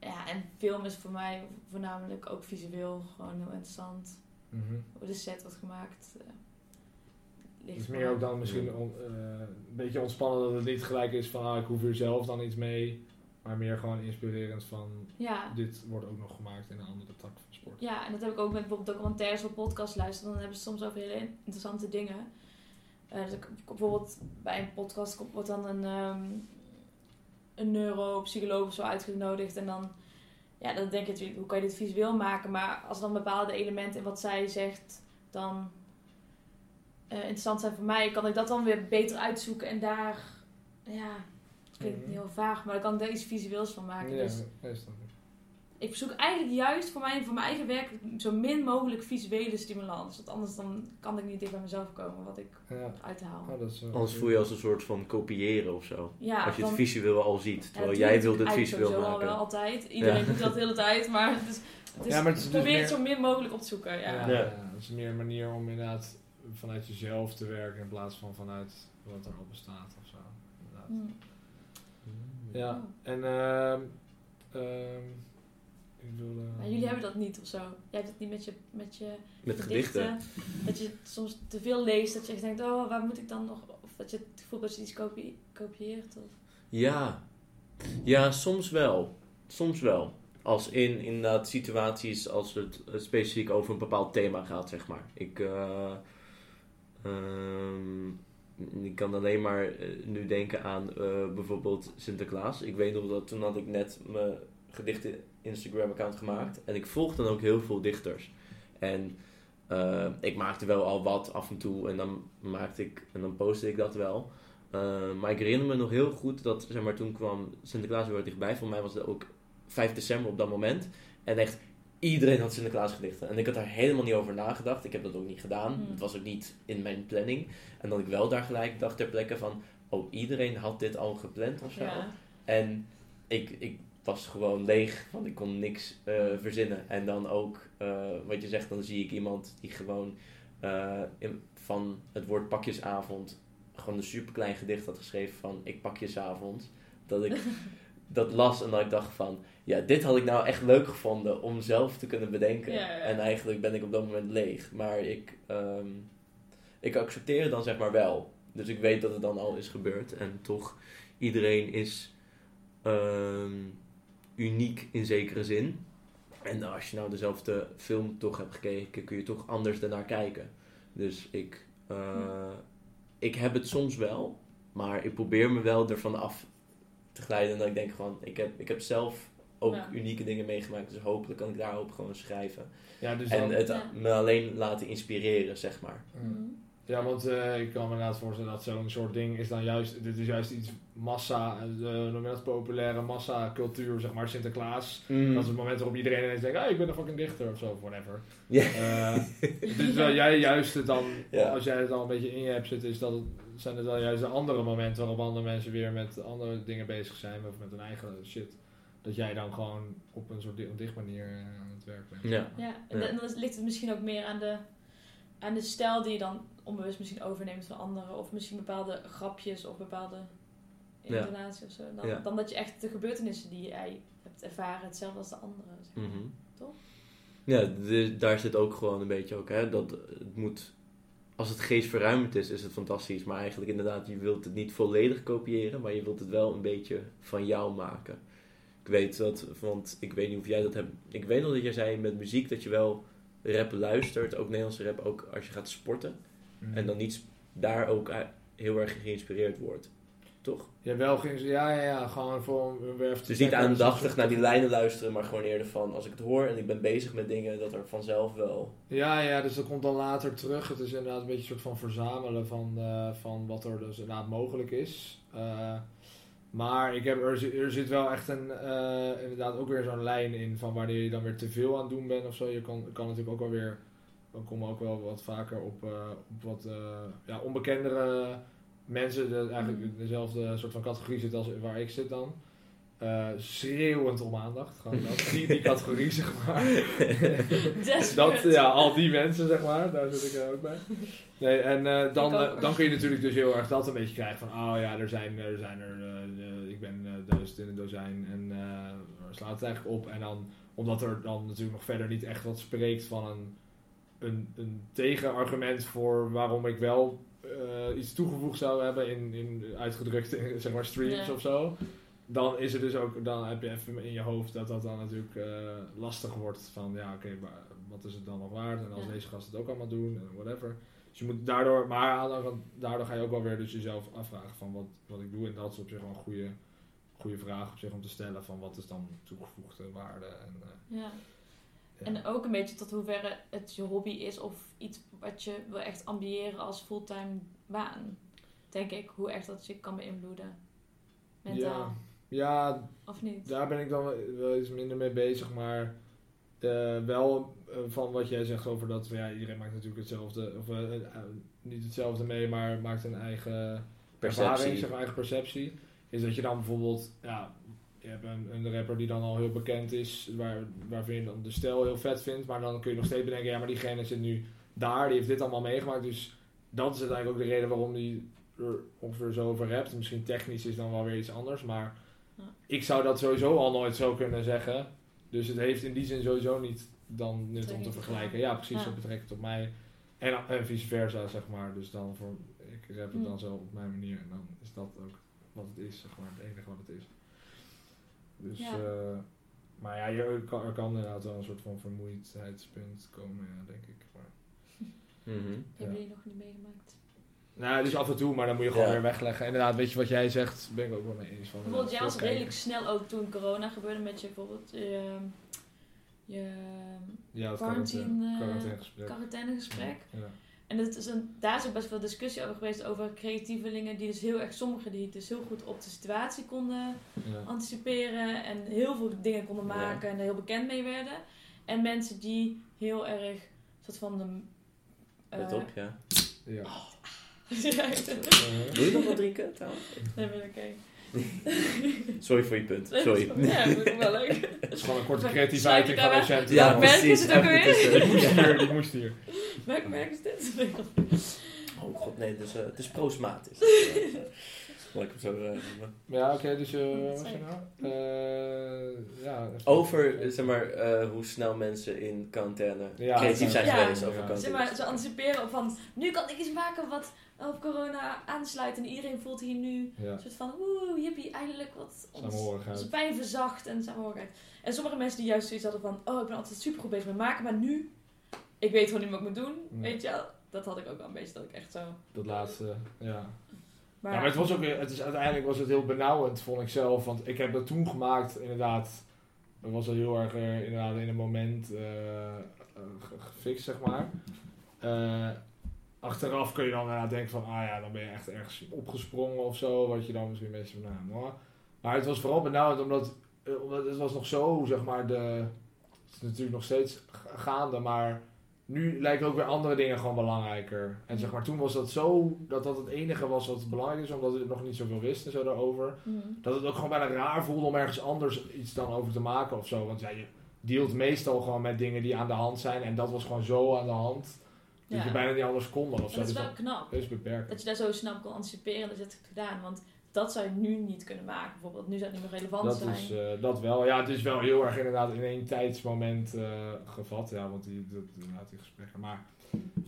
Ja, en film is voor mij voornamelijk ook visueel gewoon heel interessant. Mhm. Hoe de set wordt gemaakt. eh, ligt Het is voor meer ook dan misschien on- eh, een beetje ontspannen dat het niet gelijk is van ah, ik hoef hier zelf dan iets mee. Maar meer gewoon inspirerend van Ja, dit wordt ook nog gemaakt in een andere tak van sport. ja, en dat heb ik ook met bijvoorbeeld documentaires of podcasts luisteren. Dan hebben ze soms over hele interessante dingen. Dus ik, bijvoorbeeld bij een podcast wordt dan een, ehm een neuropsycholoog of zo uitgenodigd. En dan, ja, dan denk je natuurlijk, hoe kan je dit visueel maken? Maar als dan bepaalde elementen in wat zij zegt dan eh, interessant zijn voor mij, kan ik dat dan weer beter uitzoeken. En daar, ja, het klinkt Mhm. heel vaag, maar dan kan ik daar iets visueels van maken. Ja, Dus ik. zoek eigenlijk juist voor, mij, voor mijn eigen werk zo min mogelijk visuele stimulans. Want anders dan kan ik niet dicht bij mezelf komen wat ik Ja, eruit haal. oh, dat is, Anders voel je als een soort van kopiëren of zo. Ja, als je het visueel al ziet. Terwijl jij wilt het visueel maken. al wel altijd. Iedereen Ja. doet dat de hele tijd, maar het is, (laughs) het is, Ja, maar het is dus probeer meer- het zo min mogelijk op te zoeken. Ja. Ja, Ja. ja, dat is meer een manier om inderdaad vanuit jezelf te werken in plaats van vanuit wat er al bestaat of zo. Inderdaad. Hm. Ja, en ehm ehm ik wilde... Maar jullie hebben dat niet of zo. Jij hebt het niet met je, met je Met gedichten. Dat je soms te veel leest, dat je echt denkt, oh, waar moet ik dan nog... Of dat je het gevoel dat je iets kopie, kopieert. Of... Ja. Ja, soms wel. Soms wel. Als in inderdaad situaties als het eh, specifiek over een bepaald thema gaat, zeg maar. Ik, eh, ehm, ik kan alleen maar eh, nu denken aan eh, bijvoorbeeld Sinterklaas. Ik weet nog dat toen had ik net mijn gedichten Instagram account gemaakt. En ik volg dan ook heel veel dichters. En eh, ik maakte wel al wat af en toe en dan maakte ik en dan postte ik dat wel. Uh, maar ik herinner me nog heel goed dat, zeg maar, toen kwam Sinterklaas weer dichtbij. Voor mij was het ook 5 december op dat moment. En echt, iedereen had Sinterklaas gedichten. En ik had daar helemaal niet over nagedacht. Ik heb dat ook niet gedaan. Mm. Het was ook niet in mijn planning. En dat ik wel daar gelijk dacht ter plekke van... Oh, iedereen had dit al gepland of zo. Ja. En ik, ik was gewoon leeg, want ik kon niks eh, verzinnen. En dan ook, eh, wat je zegt, dan zie ik iemand die gewoon eh, in, van het woord pakjesavond gewoon een superklein gedicht had geschreven van ik pakjesavond. Dat ik (laughs) dat las en dat ik dacht van, ja, dit had ik nou echt leuk gevonden om zelf te kunnen bedenken. Ja, ja. En eigenlijk ben ik op dat moment leeg. Maar ik, ehm, ik accepteer het dan zeg maar wel. Dus ik weet dat het dan al is gebeurd. En toch, iedereen is ehm, uniek in zekere zin. En als je nou dezelfde film toch hebt gekeken, kun je toch anders ernaar kijken. Dus ik, eh, ik heb het soms wel, maar ik probeer me wel ervan af te glijden. En dat ik denk gewoon, ik heb, ik heb zelf ook Ja. unieke dingen meegemaakt. Dus hopelijk kan ik daarop gewoon schrijven. Ja, dus en dan, het Ja. me alleen laten inspireren, zeg maar. Mhm. Ja, want eh, ik kan me inderdaad voorstellen dat zo'n soort ding is dan juist, dit is juist iets massa, eh, noem je dat, populaire massa cultuur, zeg maar, Sinterklaas. Mm. Dat is het moment waarop iedereen ineens denkt, ah, ik ben een fucking dichter of zo, whatever. Ja. Eh, dus wel jij juist het dan, als jij het al een beetje in je hebt zitten, is dat het, zijn het dan juist de andere momenten waarop andere mensen weer met andere dingen bezig zijn, of met hun eigen shit. Dat jij dan gewoon op een soort di- dicht manier eh, aan het werk bent. Ja. Ja, en dan ligt het misschien ook meer aan de, aan de stijl die je dan onbewust misschien overneemt van anderen. Of misschien bepaalde grapjes of bepaalde Ja. intonatie of zo. Dan, Ja. dan dat je echt de gebeurtenissen die jij hebt ervaren hetzelfde als de anderen. zeg maar. Mhm. Toch? Ja, de- daar zit ook gewoon een beetje ook, hè, dat het moet, als het geestverruimend is, is het fantastisch. Maar eigenlijk inderdaad, je wilt het niet volledig kopiëren, maar je wilt het wel een beetje van jou maken. Ik weet dat, want ik weet niet of jij dat hebt. Ik weet nog dat jij zei met muziek dat je wel rap luistert, ook Nederlandse rap, ook als je gaat sporten. Mhm. En dan niet daar ook uit- heel erg geïnspireerd wordt. toch? Ja, wel ja, ja, ja, gewoon voor een werf te Dus niet aandachtig naar die lijnen luisteren, maar gewoon eerder van als ik het hoor en ik ben bezig met dingen, dat er vanzelf wel. Ja, ja, dus dat komt dan later terug. Het is inderdaad een beetje een soort van verzamelen van, eh, van wat er dus inderdaad mogelijk is. Eh, maar ik heb, er, zi- er zit wel echt een, eh, inderdaad ook weer zo'n lijn in van wanneer je dan weer te veel aan het doen bent of zo. Je kan, kan natuurlijk ook wel weer, dan komen ook wel wat vaker op, eh, op wat eh, ja, onbekendere mensen, de, eigenlijk Mhm. dezelfde soort van categorie zit als waar ik zit dan. Schreeuwend om aandacht. Gewoon dat. (laughs) Die, die categorie, zeg maar. (laughs) Dat, ja, al die mensen, zeg maar, daar zit ik ook bij. Nee, en dan, dan kun je natuurlijk dus heel erg dat een beetje krijgen van, oh ja, er zijn er, zijn er duizend in een dozijn en eh slaat het eigenlijk op. En dan, omdat er dan natuurlijk nog verder niet echt wat spreekt van een, een, een tegenargument voor waarom ik wel eh, iets toegevoegd zou hebben in, in uitgedrukte (laughs) zeg maar, streams Ja. of zo. Dan is het dus ook, dan heb je even in je hoofd dat dat dan natuurlijk eh, lastig wordt van ja, oké, maar wat is het dan nog waard? En als Ja. deze gasten het ook allemaal doen en whatever. Dus je moet daardoor, maar daardoor ga je ook wel weer dus jezelf afvragen van wat, wat ik doe. En dat is op zich wel een goede, goede vraag op zich om te stellen van wat is dan toegevoegde waarde. En, eh, Ja. ja. En ook een beetje tot hoeverre het je hobby is of iets wat je wil echt ambiëren als fulltime baan. Denk ik, hoe echt dat je kan beïnvloeden. Mentaal. Ja, Of niet? daar ben ik dan wel- wel iets minder mee bezig, maar eh, wel eh, van wat jij zegt over dat ja, iedereen maakt natuurlijk hetzelfde, of niet hetzelfde mee, maar maakt een eigen ervaring, Perceptie. zeg maar, eigen perceptie. Is dat je dan bijvoorbeeld, ja, je hebt een, een rapper die dan al heel bekend is, waar, waarvan je dan de stijl heel vet vindt, maar dan kun je nog steeds bedenken, ja, maar diegene zit nu daar, die heeft dit allemaal meegemaakt, dus dat is uiteindelijk ook de reden waarom die er ongeveer zo over rapt. Misschien technisch is dan wel weer iets anders, maar ik zou dat sowieso al nooit zo kunnen zeggen. Dus het heeft in die zin sowieso niet dan nut om te vergelijken. Ja, precies, Ja. dat betrekt op mij. En, en vice versa, zeg maar. Dus dan voor, ik rap het Hm. dan zo op mijn manier en dan is dat ook wat het is, zeg maar. Het enige wat het is. Dus, Ja. eh, maar ja, je, er, kan, er kan inderdaad wel een soort van vermoeidheidspunt komen, ja, denk ik. Maar, (laughs) Mhm. Hebben jullie nog niet meegemaakt? nou, dus af en toe, maar dan moet je gewoon Ja. weer wegleggen. Inderdaad, weet je wat jij zegt, ben ik ook wel mee eens. Van, Bijvoorbeeld, jij was redelijk snel ook toen corona gebeurde met je bijvoorbeeld je, je Ja, quarantine, eh, quarantainegesprek. quarantainegesprek. Ja. En het is een, daar is ook best veel discussie over geweest over creatievelingen die dus heel erg, sommigen die dus heel goed op de situatie konden Ja. anticiperen en heel veel dingen konden Ja. maken en er heel bekend mee werden. En mensen die heel erg soort van de... eh, Let op, ja. Ja. (laughs) Eh, Wil je nog wat drinken trouwens? nee, maar oké. (laughs) Sorry voor je punt. Sorry. Ja, dat is wel leuk. (laughs) Het is gewoon een korte creatieve ik uiting van Ocean. Ja, je precies. het ook weer? Die moest hier, die moest hier. Welk merk is dit? (laughs) Oh god, nee, dus, eh, het is proosmatisch. Laat ik hem zo eh, noemen. Ja, oké, dus eh Wat was je nou? Eh, ja. Over, zeg maar, eh, hoe snel mensen in quarantaine Ja, creatief zijn ja. geweest over Ja. quarantaine. Zeg maar, ze anticiperen op van, nu kan ik iets maken wat op corona aansluit en iedereen voelt hier nu Ja, een soort van, woe, hippie, eindelijk wat ons, onze pijn verzacht en samenhorigheid. En sommige mensen die juist zoiets hadden van, oh, ik ben altijd super goed bezig met maken, maar nu, ik weet gewoon niet wat ik moet doen, Ja. weet je wel. Dat had ik ook wel een beetje, dat ik echt zo... Dat laatste, ja. Maar, ja, maar het was ook, het is, uiteindelijk was het heel benauwend, vond ik zelf. Want ik heb dat toen gemaakt, inderdaad. Dat was al heel erg eh, inderdaad in een moment ge- gefixt, zeg maar. Achteraf kun je dan denken van, ah ja, dan ben je echt ergens opgesprongen of zo. Wat je dan misschien een beetje van, nou, moi. Maar het was vooral benauwend omdat, eh, omdat het was nog zo, zeg maar, de... Het is natuurlijk nog steeds ga- gaande, maar nu lijken ook weer andere dingen gewoon belangrijker. En zeg maar, toen was dat zo, dat dat het enige was wat belangrijk is, omdat we nog niet zoveel wisten zo daarover. Mhm. Dat het ook gewoon bijna raar voelde om ergens anders iets dan over te maken of zo. Want ja, je dealt meestal gewoon met dingen die aan de hand zijn. En dat was gewoon zo aan de hand, dat Ja. je bijna niet anders kon dan of zo. dat is Dus wel dat knap. is beperkt. Dat je daar zo snel kon anticiperen, dat je het hebt gedaan. Want dat zou je nu niet kunnen maken. Bijvoorbeeld, nu zou het niet meer relevant Dat zijn. is eh, dat wel. Ja, het is wel heel erg inderdaad in één tijdsmoment eh, gevat. Ja, want die, dat, inderdaad die gesprekken. Maar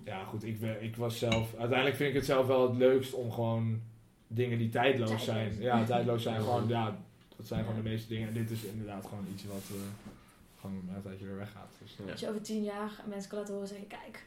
ja, goed, ik, we- ik was zelf... Uiteindelijk vind ik het zelf wel het leukst om gewoon dingen die tijdloos, Tijdloos. zijn. Ja, tijdloos zijn. (laughs) Gewoon, ja, dat zijn gewoon de meeste dingen. En dit is inderdaad gewoon iets wat eh, gewoon na een tijdje weer weggaat. Dus, Ja. Dat je over tien jaar mensen kan laten horen zeggen, kijk, Dat,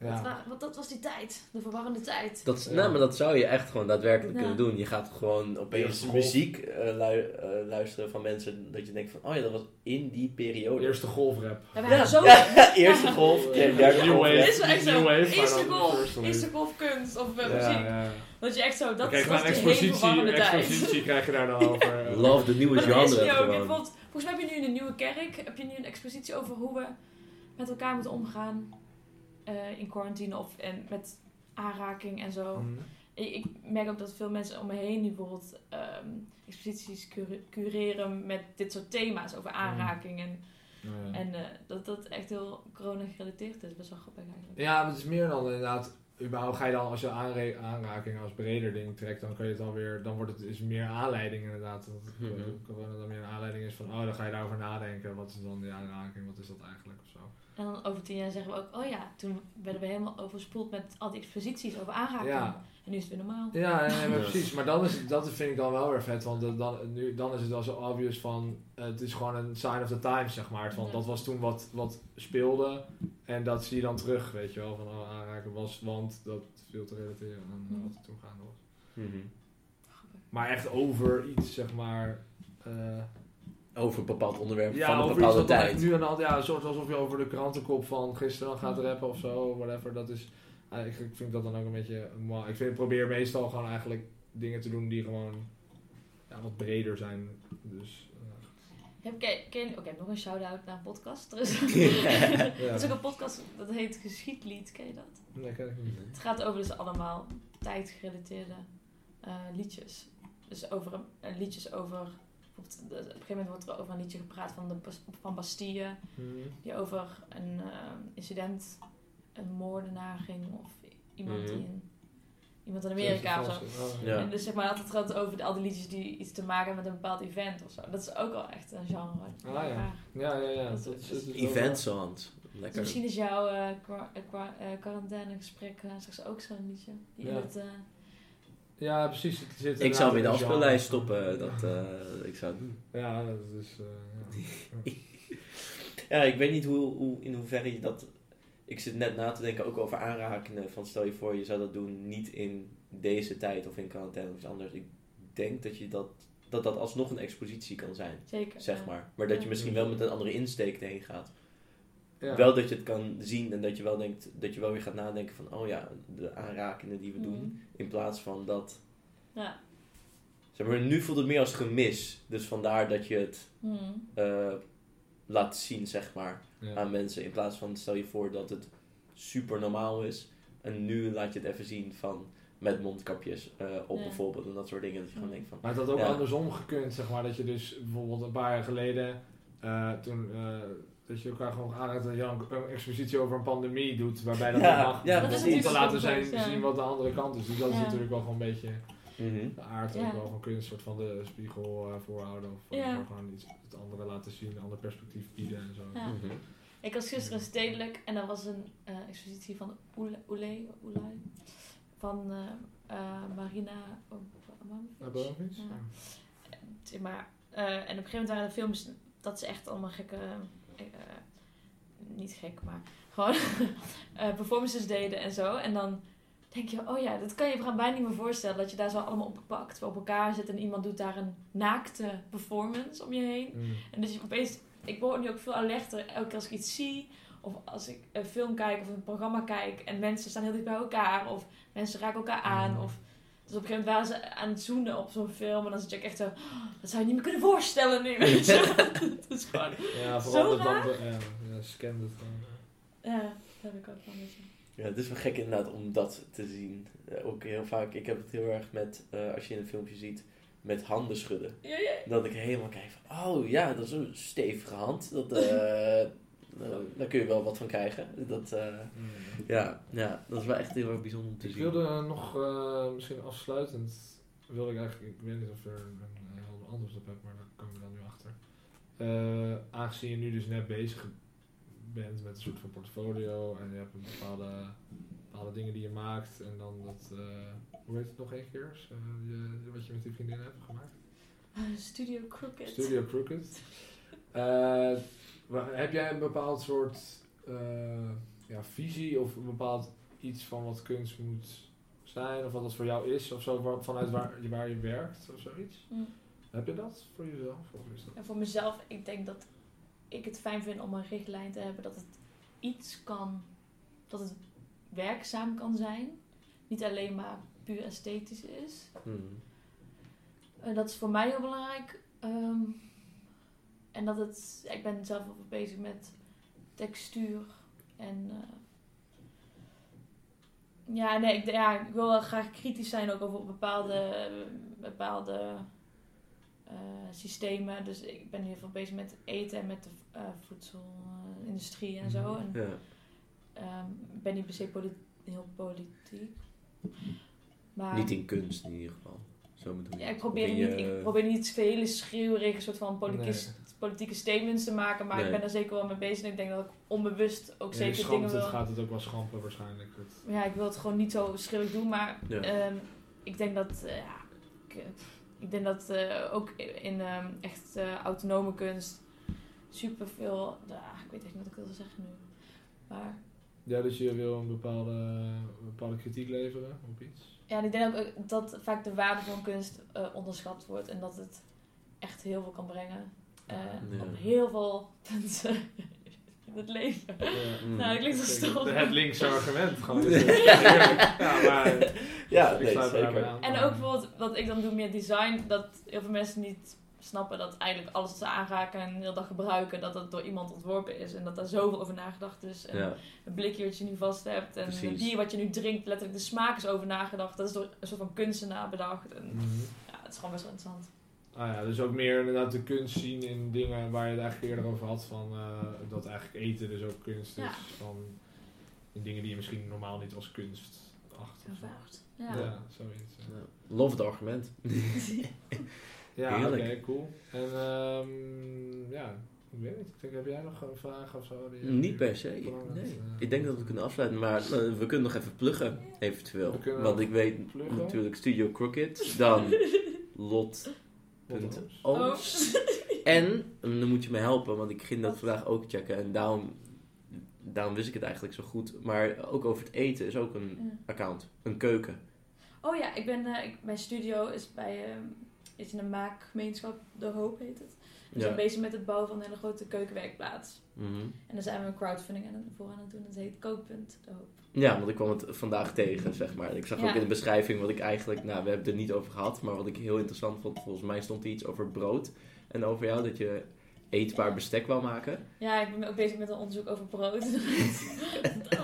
Ja. wa- want dat was die tijd, de verwarrende tijd. Dat, is- Ja. nou, maar dat zou je echt gewoon daadwerkelijk Ja. kunnen doen. Je gaat gewoon opeens golf. muziek eh, lu- eh, luisteren van mensen dat je denkt van, oh ja, dat was in die periode. Eerste golfrap. We waren zo... Ja, eerste golf, Ja. derde derde New golf. wave. ja. Dit is wel echt New zo. wave, Eerste golf, eerste golf kunst of uh, Ja, muziek. ja. Dat je echt zo, dat Kijk, was maar een expositie, verwarrende tijd. expositie krijg je daar dan over. eh. (laughs) Love de nieuwe is genre volgens mij heb je nu in de Nieuwe Kerk, heb je nu een expositie over hoe we met elkaar moeten omgaan eh, in quarantine of en met aanraking en zo. Mhm. Ik, ik merk ook dat veel mensen om me heen nu bijvoorbeeld ehm, exposities cure- cureren met dit soort thema's over aanraking. En, Ja. en eh, dat dat echt heel corona gerelateerd is. Best wel grappig eigenlijk. Ja, maar het is meer dan inderdaad. Überhaupt ga je dan als je aanre- aanraking als breder ding trekt, dan kan je het alweer. Dan wordt het is meer aanleiding inderdaad. Dat het, eh, corona dan meer een aanleiding is van, oh, dan ga je daarover nadenken. Wat is dan die aanraking? Wat is dat eigenlijk? Of zo. En dan over tien jaar zeggen we ook, oh ja, toen werden we helemaal overspoeld met al die exposities over aanraking. Ja. En nu is het weer normaal. Ja, nee, maar Ja. precies. Maar dan is dat vind ik dan wel weer vet. Want dat- dan, nu, dan is het wel zo obvious van... eh, het is gewoon een sign of the times, zeg maar. Van, Ja. Dat was toen wat, wat speelde. En dat zie je dan terug, weet je wel. Van oh, aanraken was, want dat viel te relateren aan Mhm. wat er toen gaande was. Mhm. Maar echt over iets, zeg maar... eh, Over een bepaald onderwerp ja, van een bepaalde tijd. nu de hand... Ja, een soort alsof je over de krantenkop van gisteren gaat rappen of zo. Whatever, dat is... eh, ik, ik vind dat dan ook een beetje... moi. ik vind, probeer meestal gewoon eigenlijk dingen te doen die gewoon... Ja, wat breder zijn. Dus... eh, Heb, ken, ken, Oké, nog een shout-out naar een podcast. (laughs) Er is, Ja. is ook een podcast, dat heet Geschiedlied, ken je dat? Nee, ken ik niet. Het gaat over dus allemaal tijdgerelateerde eh, liedjes. Dus over een- eh, liedjes over... eh, Op een gegeven moment wordt er over een liedje gepraat van, de, van Bastille. Die over een eh, incident, een moordenaar ging. Of iemand die Mhm. in, iemand in Amerika of zo. Oh, Ja. En dus zeg maar altijd gaat over de, al die liedjes die iets te maken hebben met een bepaald event of zo. Dat is ook wel echt een genre. Ah, ja. Ja, ja, ja. Dat Dat is, is- Event songs. Dus misschien is jouw eh, kwa- eh, eh, quarantainegesprek straks ook zo'n liedje. Die Ja. het, eh, Ja, precies. Het zit Ik zou hem in de afspeellijst stoppen. Dat, eh, ik zou het doen. Ja, dat is... eh, ja. (laughs) Ja, ik weet niet hoe, hoe, in hoeverre je dat... Ik zit net na te denken ook over aanrakingen. Van stel je voor, je zou dat doen niet in deze tijd of in quarantaine of iets anders. Ik denk dat je dat, dat, dat alsnog een expositie kan zijn, zeker. zeg ja. maar. Maar dat je misschien wel met een andere insteek erheen gaat. Ja. Wel dat je het kan zien en dat je wel denkt, dat je wel weer gaat nadenken van, oh ja, de aanrakingen die we doen. Mhm. In plaats van dat... Ja. Zeg maar, nu voelt het meer als gemis. Dus vandaar dat je het Mhm. eh, laat zien, zeg maar, Ja. aan mensen. In plaats van, stel je voor dat het super normaal is. En nu laat je het even zien van, met mondkapjes eh, op Ja. bijvoorbeeld. En dat soort dingen. Dat je gewoon denkt van, Maar het had ook Ja. andersom gekund, zeg maar. Dat je dus bijvoorbeeld een paar jaar geleden... eh, toen... eh, dat je elkaar gewoon aanraakt dat je een expositie over een pandemie doet. Waarbij dat Ja, dan mag. ja, om dat is te laten zijn, zien wat de andere kant is. Dus dat is natuurlijk wel gewoon een beetje mhm. de aard. Ja. Ook wel gewoon kun je een soort van de spiegel eh, voorhouden. Of Ja. gewoon iets, het andere laten zien, een ander perspectief bieden en zo. Ja. Mhm. Ik was gisteren stedelijk en er was een eh, expositie van Oele, Oele, Oele van eh, eh, Marina Abramovic. Abramovic? Ja. Maar, eh, en op een gegeven moment waren er films dat ze echt allemaal gekke, niet gek, maar gewoon (laughs) eh, performances deden en zo. En dan denk je, oh ja, dat kan je je bijna niet meer voorstellen. Dat je daar zo allemaal op pakt, op elkaar zit en iemand doet daar een naakte performance om je heen. Mm. En dus je opeens, ik word nu ook veel alerter elke keer als ik iets zie. Of als ik een film kijk of een programma kijk en mensen staan heel dicht bij elkaar. Of mensen raken elkaar aan. Mhm. Of, dus op een gegeven moment waren ze aan het zoenen op zo'n film. En dan zit je ook echt zo, "Oh, dat zou je niet meer kunnen voorstellen nu. Weet (laughs) je? (laughs) dat is gewoon, Ja, Zo vooral raar. dan... Ja, ja, scan het gewoon. ja, dat heb ik ook wel een beetje. Ja, het is wel gek inderdaad om dat te zien. Eh, ook heel vaak, ik heb het heel erg met, eh, als je in een filmpje ziet, met handen schudden. Ja, ja. Dat ik helemaal kijk van, oh ja, dat is een stevige hand. Dat, eh, (laughs) daar kun je wel wat van krijgen. Dat, eh, ja, ja, dat is wel echt heel erg bijzonder om te Ik zien. wilde nog, eh, misschien afsluitend, wilde ik eigenlijk, ik weet niet of je er een heel anders op hebt, maar daar komen we dan nu achter. Eh, aangezien je nu dus net bezig bent met een soort van portfolio en je hebt een bepaalde, bepaalde dingen die je maakt en dan dat, eh, hoe heet het nog een keer, Eh, je, wat je met die vriendin hebt gemaakt? Ah, Studio Crooked. Studio Crooked. Eh, heb jij een bepaald soort eh, ja, visie of een bepaald iets van wat kunst moet zijn, of wat dat voor jou is, of zo, waar- vanuit waar, waar je werkt of zoiets? Mm. Heb je dat voor jezelf? Of is dat? En voor mezelf, ik denk dat ik het fijn vind om een richtlijn te hebben dat het iets kan, dat het werkzaam kan zijn. Niet alleen maar puur esthetisch is. Hmm. En dat is voor mij heel belangrijk. Ehm, en dat het, ik ben zelf ook bezig met textuur en. eh, ja, nee, ik, ja, ik wil wel graag kritisch zijn ook over bepaalde, bepaalde eh, systemen. Dus ik ben heel veel bezig met eten en met de eh, voedselindustrie en zo. En Ja. ehm, ik ben niet per se heel politiek. Maar Niet in kunst in ieder geval. Zo bedoel ja, ik probeer, niet, je- ik probeer niet hele schreeuwerige soort van politieke, Nee. politieke statements te maken. Maar Nee. ik ben er zeker wel mee bezig. En ik denk dat ik onbewust ook Ja, zeker dingen het, wil... gaat het ook wel schampen waarschijnlijk. Het- Ja, ik wil het gewoon niet zo schreeuwig doen. Maar Ja. ehm, ik denk dat... eh, ja, ik, eh, ik denk dat eh, ook in ehm, echt eh, autonome kunst superveel... Ja, ik weet echt niet wat ik wil zeggen nu. Maar Ja, dus je wil een bepaalde, een bepaalde kritiek leveren op iets. Ja, en ik denk ook eh, dat vaak de waarde van kunst eh, onderschat wordt en dat het echt heel veel kan brengen. eh, Ja. Op heel veel punten (laughs) in het leven. Ja. Mm. Nou, dat klinkt zo stom. Het linkse argument gewoon. het. (laughs) Ja, maar Ja, ik nee, daarbij zeker. aan. En ook bijvoorbeeld wat ik dan doe meer design, dat heel veel mensen niet snappen dat eigenlijk alles wat ze aanraken en de hele dag gebruiken, dat dat door iemand ontworpen is. En dat daar zoveel over nagedacht is. En Ja. een blikje wat je nu vast hebt en Precies. een bier wat je nu drinkt, letterlijk de smaak is over nagedacht. Dat is door een soort van kunstenaar bedacht. En Mhm. ja, het is gewoon best wel interessant. Ah ja, dus ook meer inderdaad de kunst zien in dingen waar je het eigenlijk eerder over had. Van, eh, dat eigenlijk eten dus ook kunst is. Van, in dingen die je misschien normaal niet als kunst acht. Ja, Ja. zoiets. Ja. Love het argument. (laughs) ja oké, cool. En ehm, ja, ik weet niet. Ik denk, heb jij nog een vraag of zo? Niet per se. Nee. Ik denk dat we kunnen afsluiten, maar eh, we kunnen nog even pluggen, eventueel. Want ik weet pluggen. natuurlijk Studio Crooked, dan (laughs) Lot. Wat punt anders? O. Oh. (laughs) En, dan moet je me helpen, want ik ging dat vandaag ook checken en daarom, daarom wist ik het eigenlijk zo goed. Maar ook over het eten is ook een Ja. account, een keuken. Oh ja, ik ben, eh, ik, mijn studio is bij ehm, is in een maakgemeenschap, De Hoop heet het. We zijn bezig met het bouwen van een hele grote keukenwerkplaats. Mhm. En daar zijn we een crowdfunding aan, voor aan het doen. Dat heet Kookpunt De Hoop. Ja, want ik kwam het vandaag tegen, zeg maar. Ik zag Ja. ook in de beschrijving wat ik eigenlijk... Nou, we hebben het er niet over gehad, maar wat ik heel interessant vond... Volgens mij stond er iets over brood. En over jou, dat je eetbaar Ja. bestek wou maken. Ja, ik ben ook bezig met een onderzoek over brood. (laughs)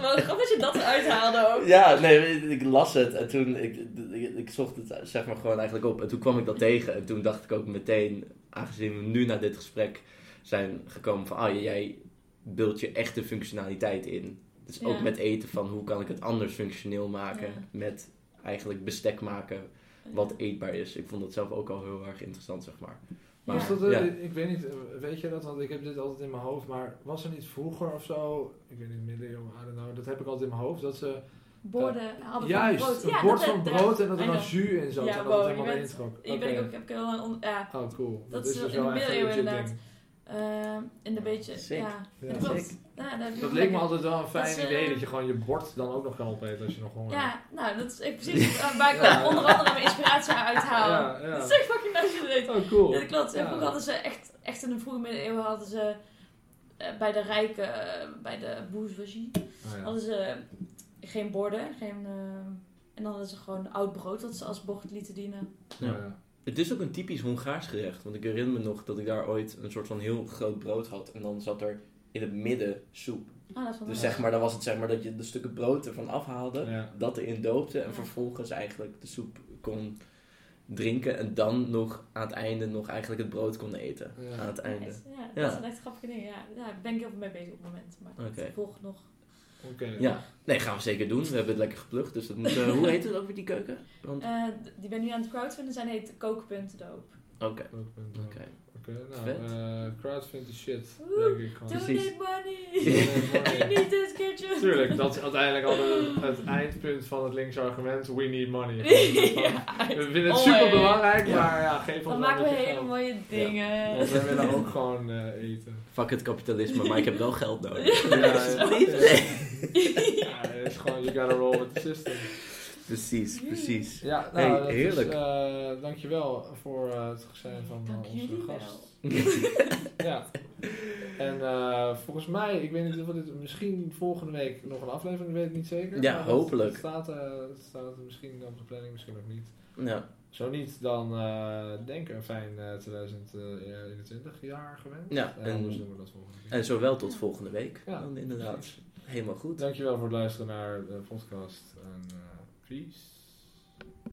Wat grappig dat je dat eruit haalde ook. Ja, nee, ik las het en toen... Ik, ik, ik zocht het zeg maar gewoon eigenlijk op. En toen kwam ik dat tegen. En toen dacht ik ook meteen, aangezien we nu naar dit gesprek zijn gekomen... van, ah, jij beeld je echte functionaliteit in. Dus ook met eten van, hoe kan ik het anders functioneel maken? Ja. Met eigenlijk bestek maken wat eetbaar is. Ik vond dat zelf ook al heel erg interessant, zeg maar. Maar, Was dat, ja. Ik weet niet, eh, weet je dat? Want ik heb dit altijd in mijn hoofd. Maar was er niet vroeger of zo, ik weet niet, middeleeuwen, I don't know. Dat heb ik altijd in mijn hoofd. Dat ze Borden hadden juist van brood. een Ja, bord van brood en dat er dan jus in zat. Ja, en dat wow, het je helemaal bent-. Hier ben ik ook, heb ik heel lang ja, Oh, cool. Dat Dat, is is dus in de een middeleeuwen inderdaad. eh, in de beetje, Sick. ja. Ja. dat klopt. Ja, dat, Dat leek me altijd wel een fijn Dat is, eh, idee, dat je gewoon je bord dan ook nog kan opeten als je nog honger hebt. Ja, nou, dat is eh, precies waar ik Ja. onder andere mijn inspiratie uit haal. Ja, ja. Dat is echt (laughs) Oh, cool. Ja, dat klopt. En Ja. vroeger hadden ze echt, echt in de vroege middeleeuwen hadden ze eh, bij de rijken, eh, bij de bourgeoisie, Oh, ja. hadden ze geen borden, geen, eh, en dan hadden ze gewoon oud brood dat ze als bord lieten dienen. Ja. Ja. Het is ook een typisch Hongaars gerecht. Want ik herinner me nog dat ik daar ooit een soort van heel groot brood had. En dan zat er in het midden soep. Ah, dat is wel Dus zeg maar, dan was het zeg maar dat je de stukken brood ervan afhaalde. Ja. Dat erin doopte. En Ja. vervolgens eigenlijk de soep kon drinken. En dan nog aan het einde nog eigenlijk het brood kon eten. Ja. Aan het einde. Nice. Ja, Ja. dat zijn echt grappige dingen. Ja, ja ik ben ik heel veel mee bezig op het moment. Maar Oké. het volgt nog. Oké. Ja, nee, gaan we zeker doen. We hebben het lekker geplukt. Dus dat moet, eh, hoe heet het ook weer die keuken? Want, Eh, die ben nu aan het crowdfunden. Zijn heet Kookpunt Doop. Oké, Ook punt. Oké. Oké, nou, Vet. eh is shit, Woe, denk ik gewoon. Precies. Donate money! Donate I need this kitchen! Tuurlijk, dat is uiteindelijk altijd (laughs) het eindpunt van het linkse argument. We need money. (laughs) ja, We vinden het Oh, super ja. belangrijk, Ja. maar ja, geef ons Dan maken we hele geld. mooie dingen. Want wij willen ook gewoon eh, eten. Fuck het kapitalisme, maar ik heb wel geld (laughs) nodig. Ja, ja. Ja, het is gewoon, you gotta roll with the system. Precies, precies. Ja, Hey, nou, dat heerlijk. Is, eh, dankjewel voor eh, het zijn van eh, Dank onze jullie gast. (laughs) ja. En eh, volgens mij, ik weet niet of dit misschien volgende week nog een aflevering, ik weet het niet zeker. Ja, Maar hopelijk. Dat staat, eh, dat staat misschien op de planning, misschien ook niet. Ja, Zo niet, dan eh, denk ik een fijn eh 2021 jaar gewenst. Ja, en, en- anders doen we dat volgende keer. en zowel tot volgende week. Ja, dan inderdaad. Helemaal goed. Dankjewel voor het luisteren naar de podcast. En eh, peace.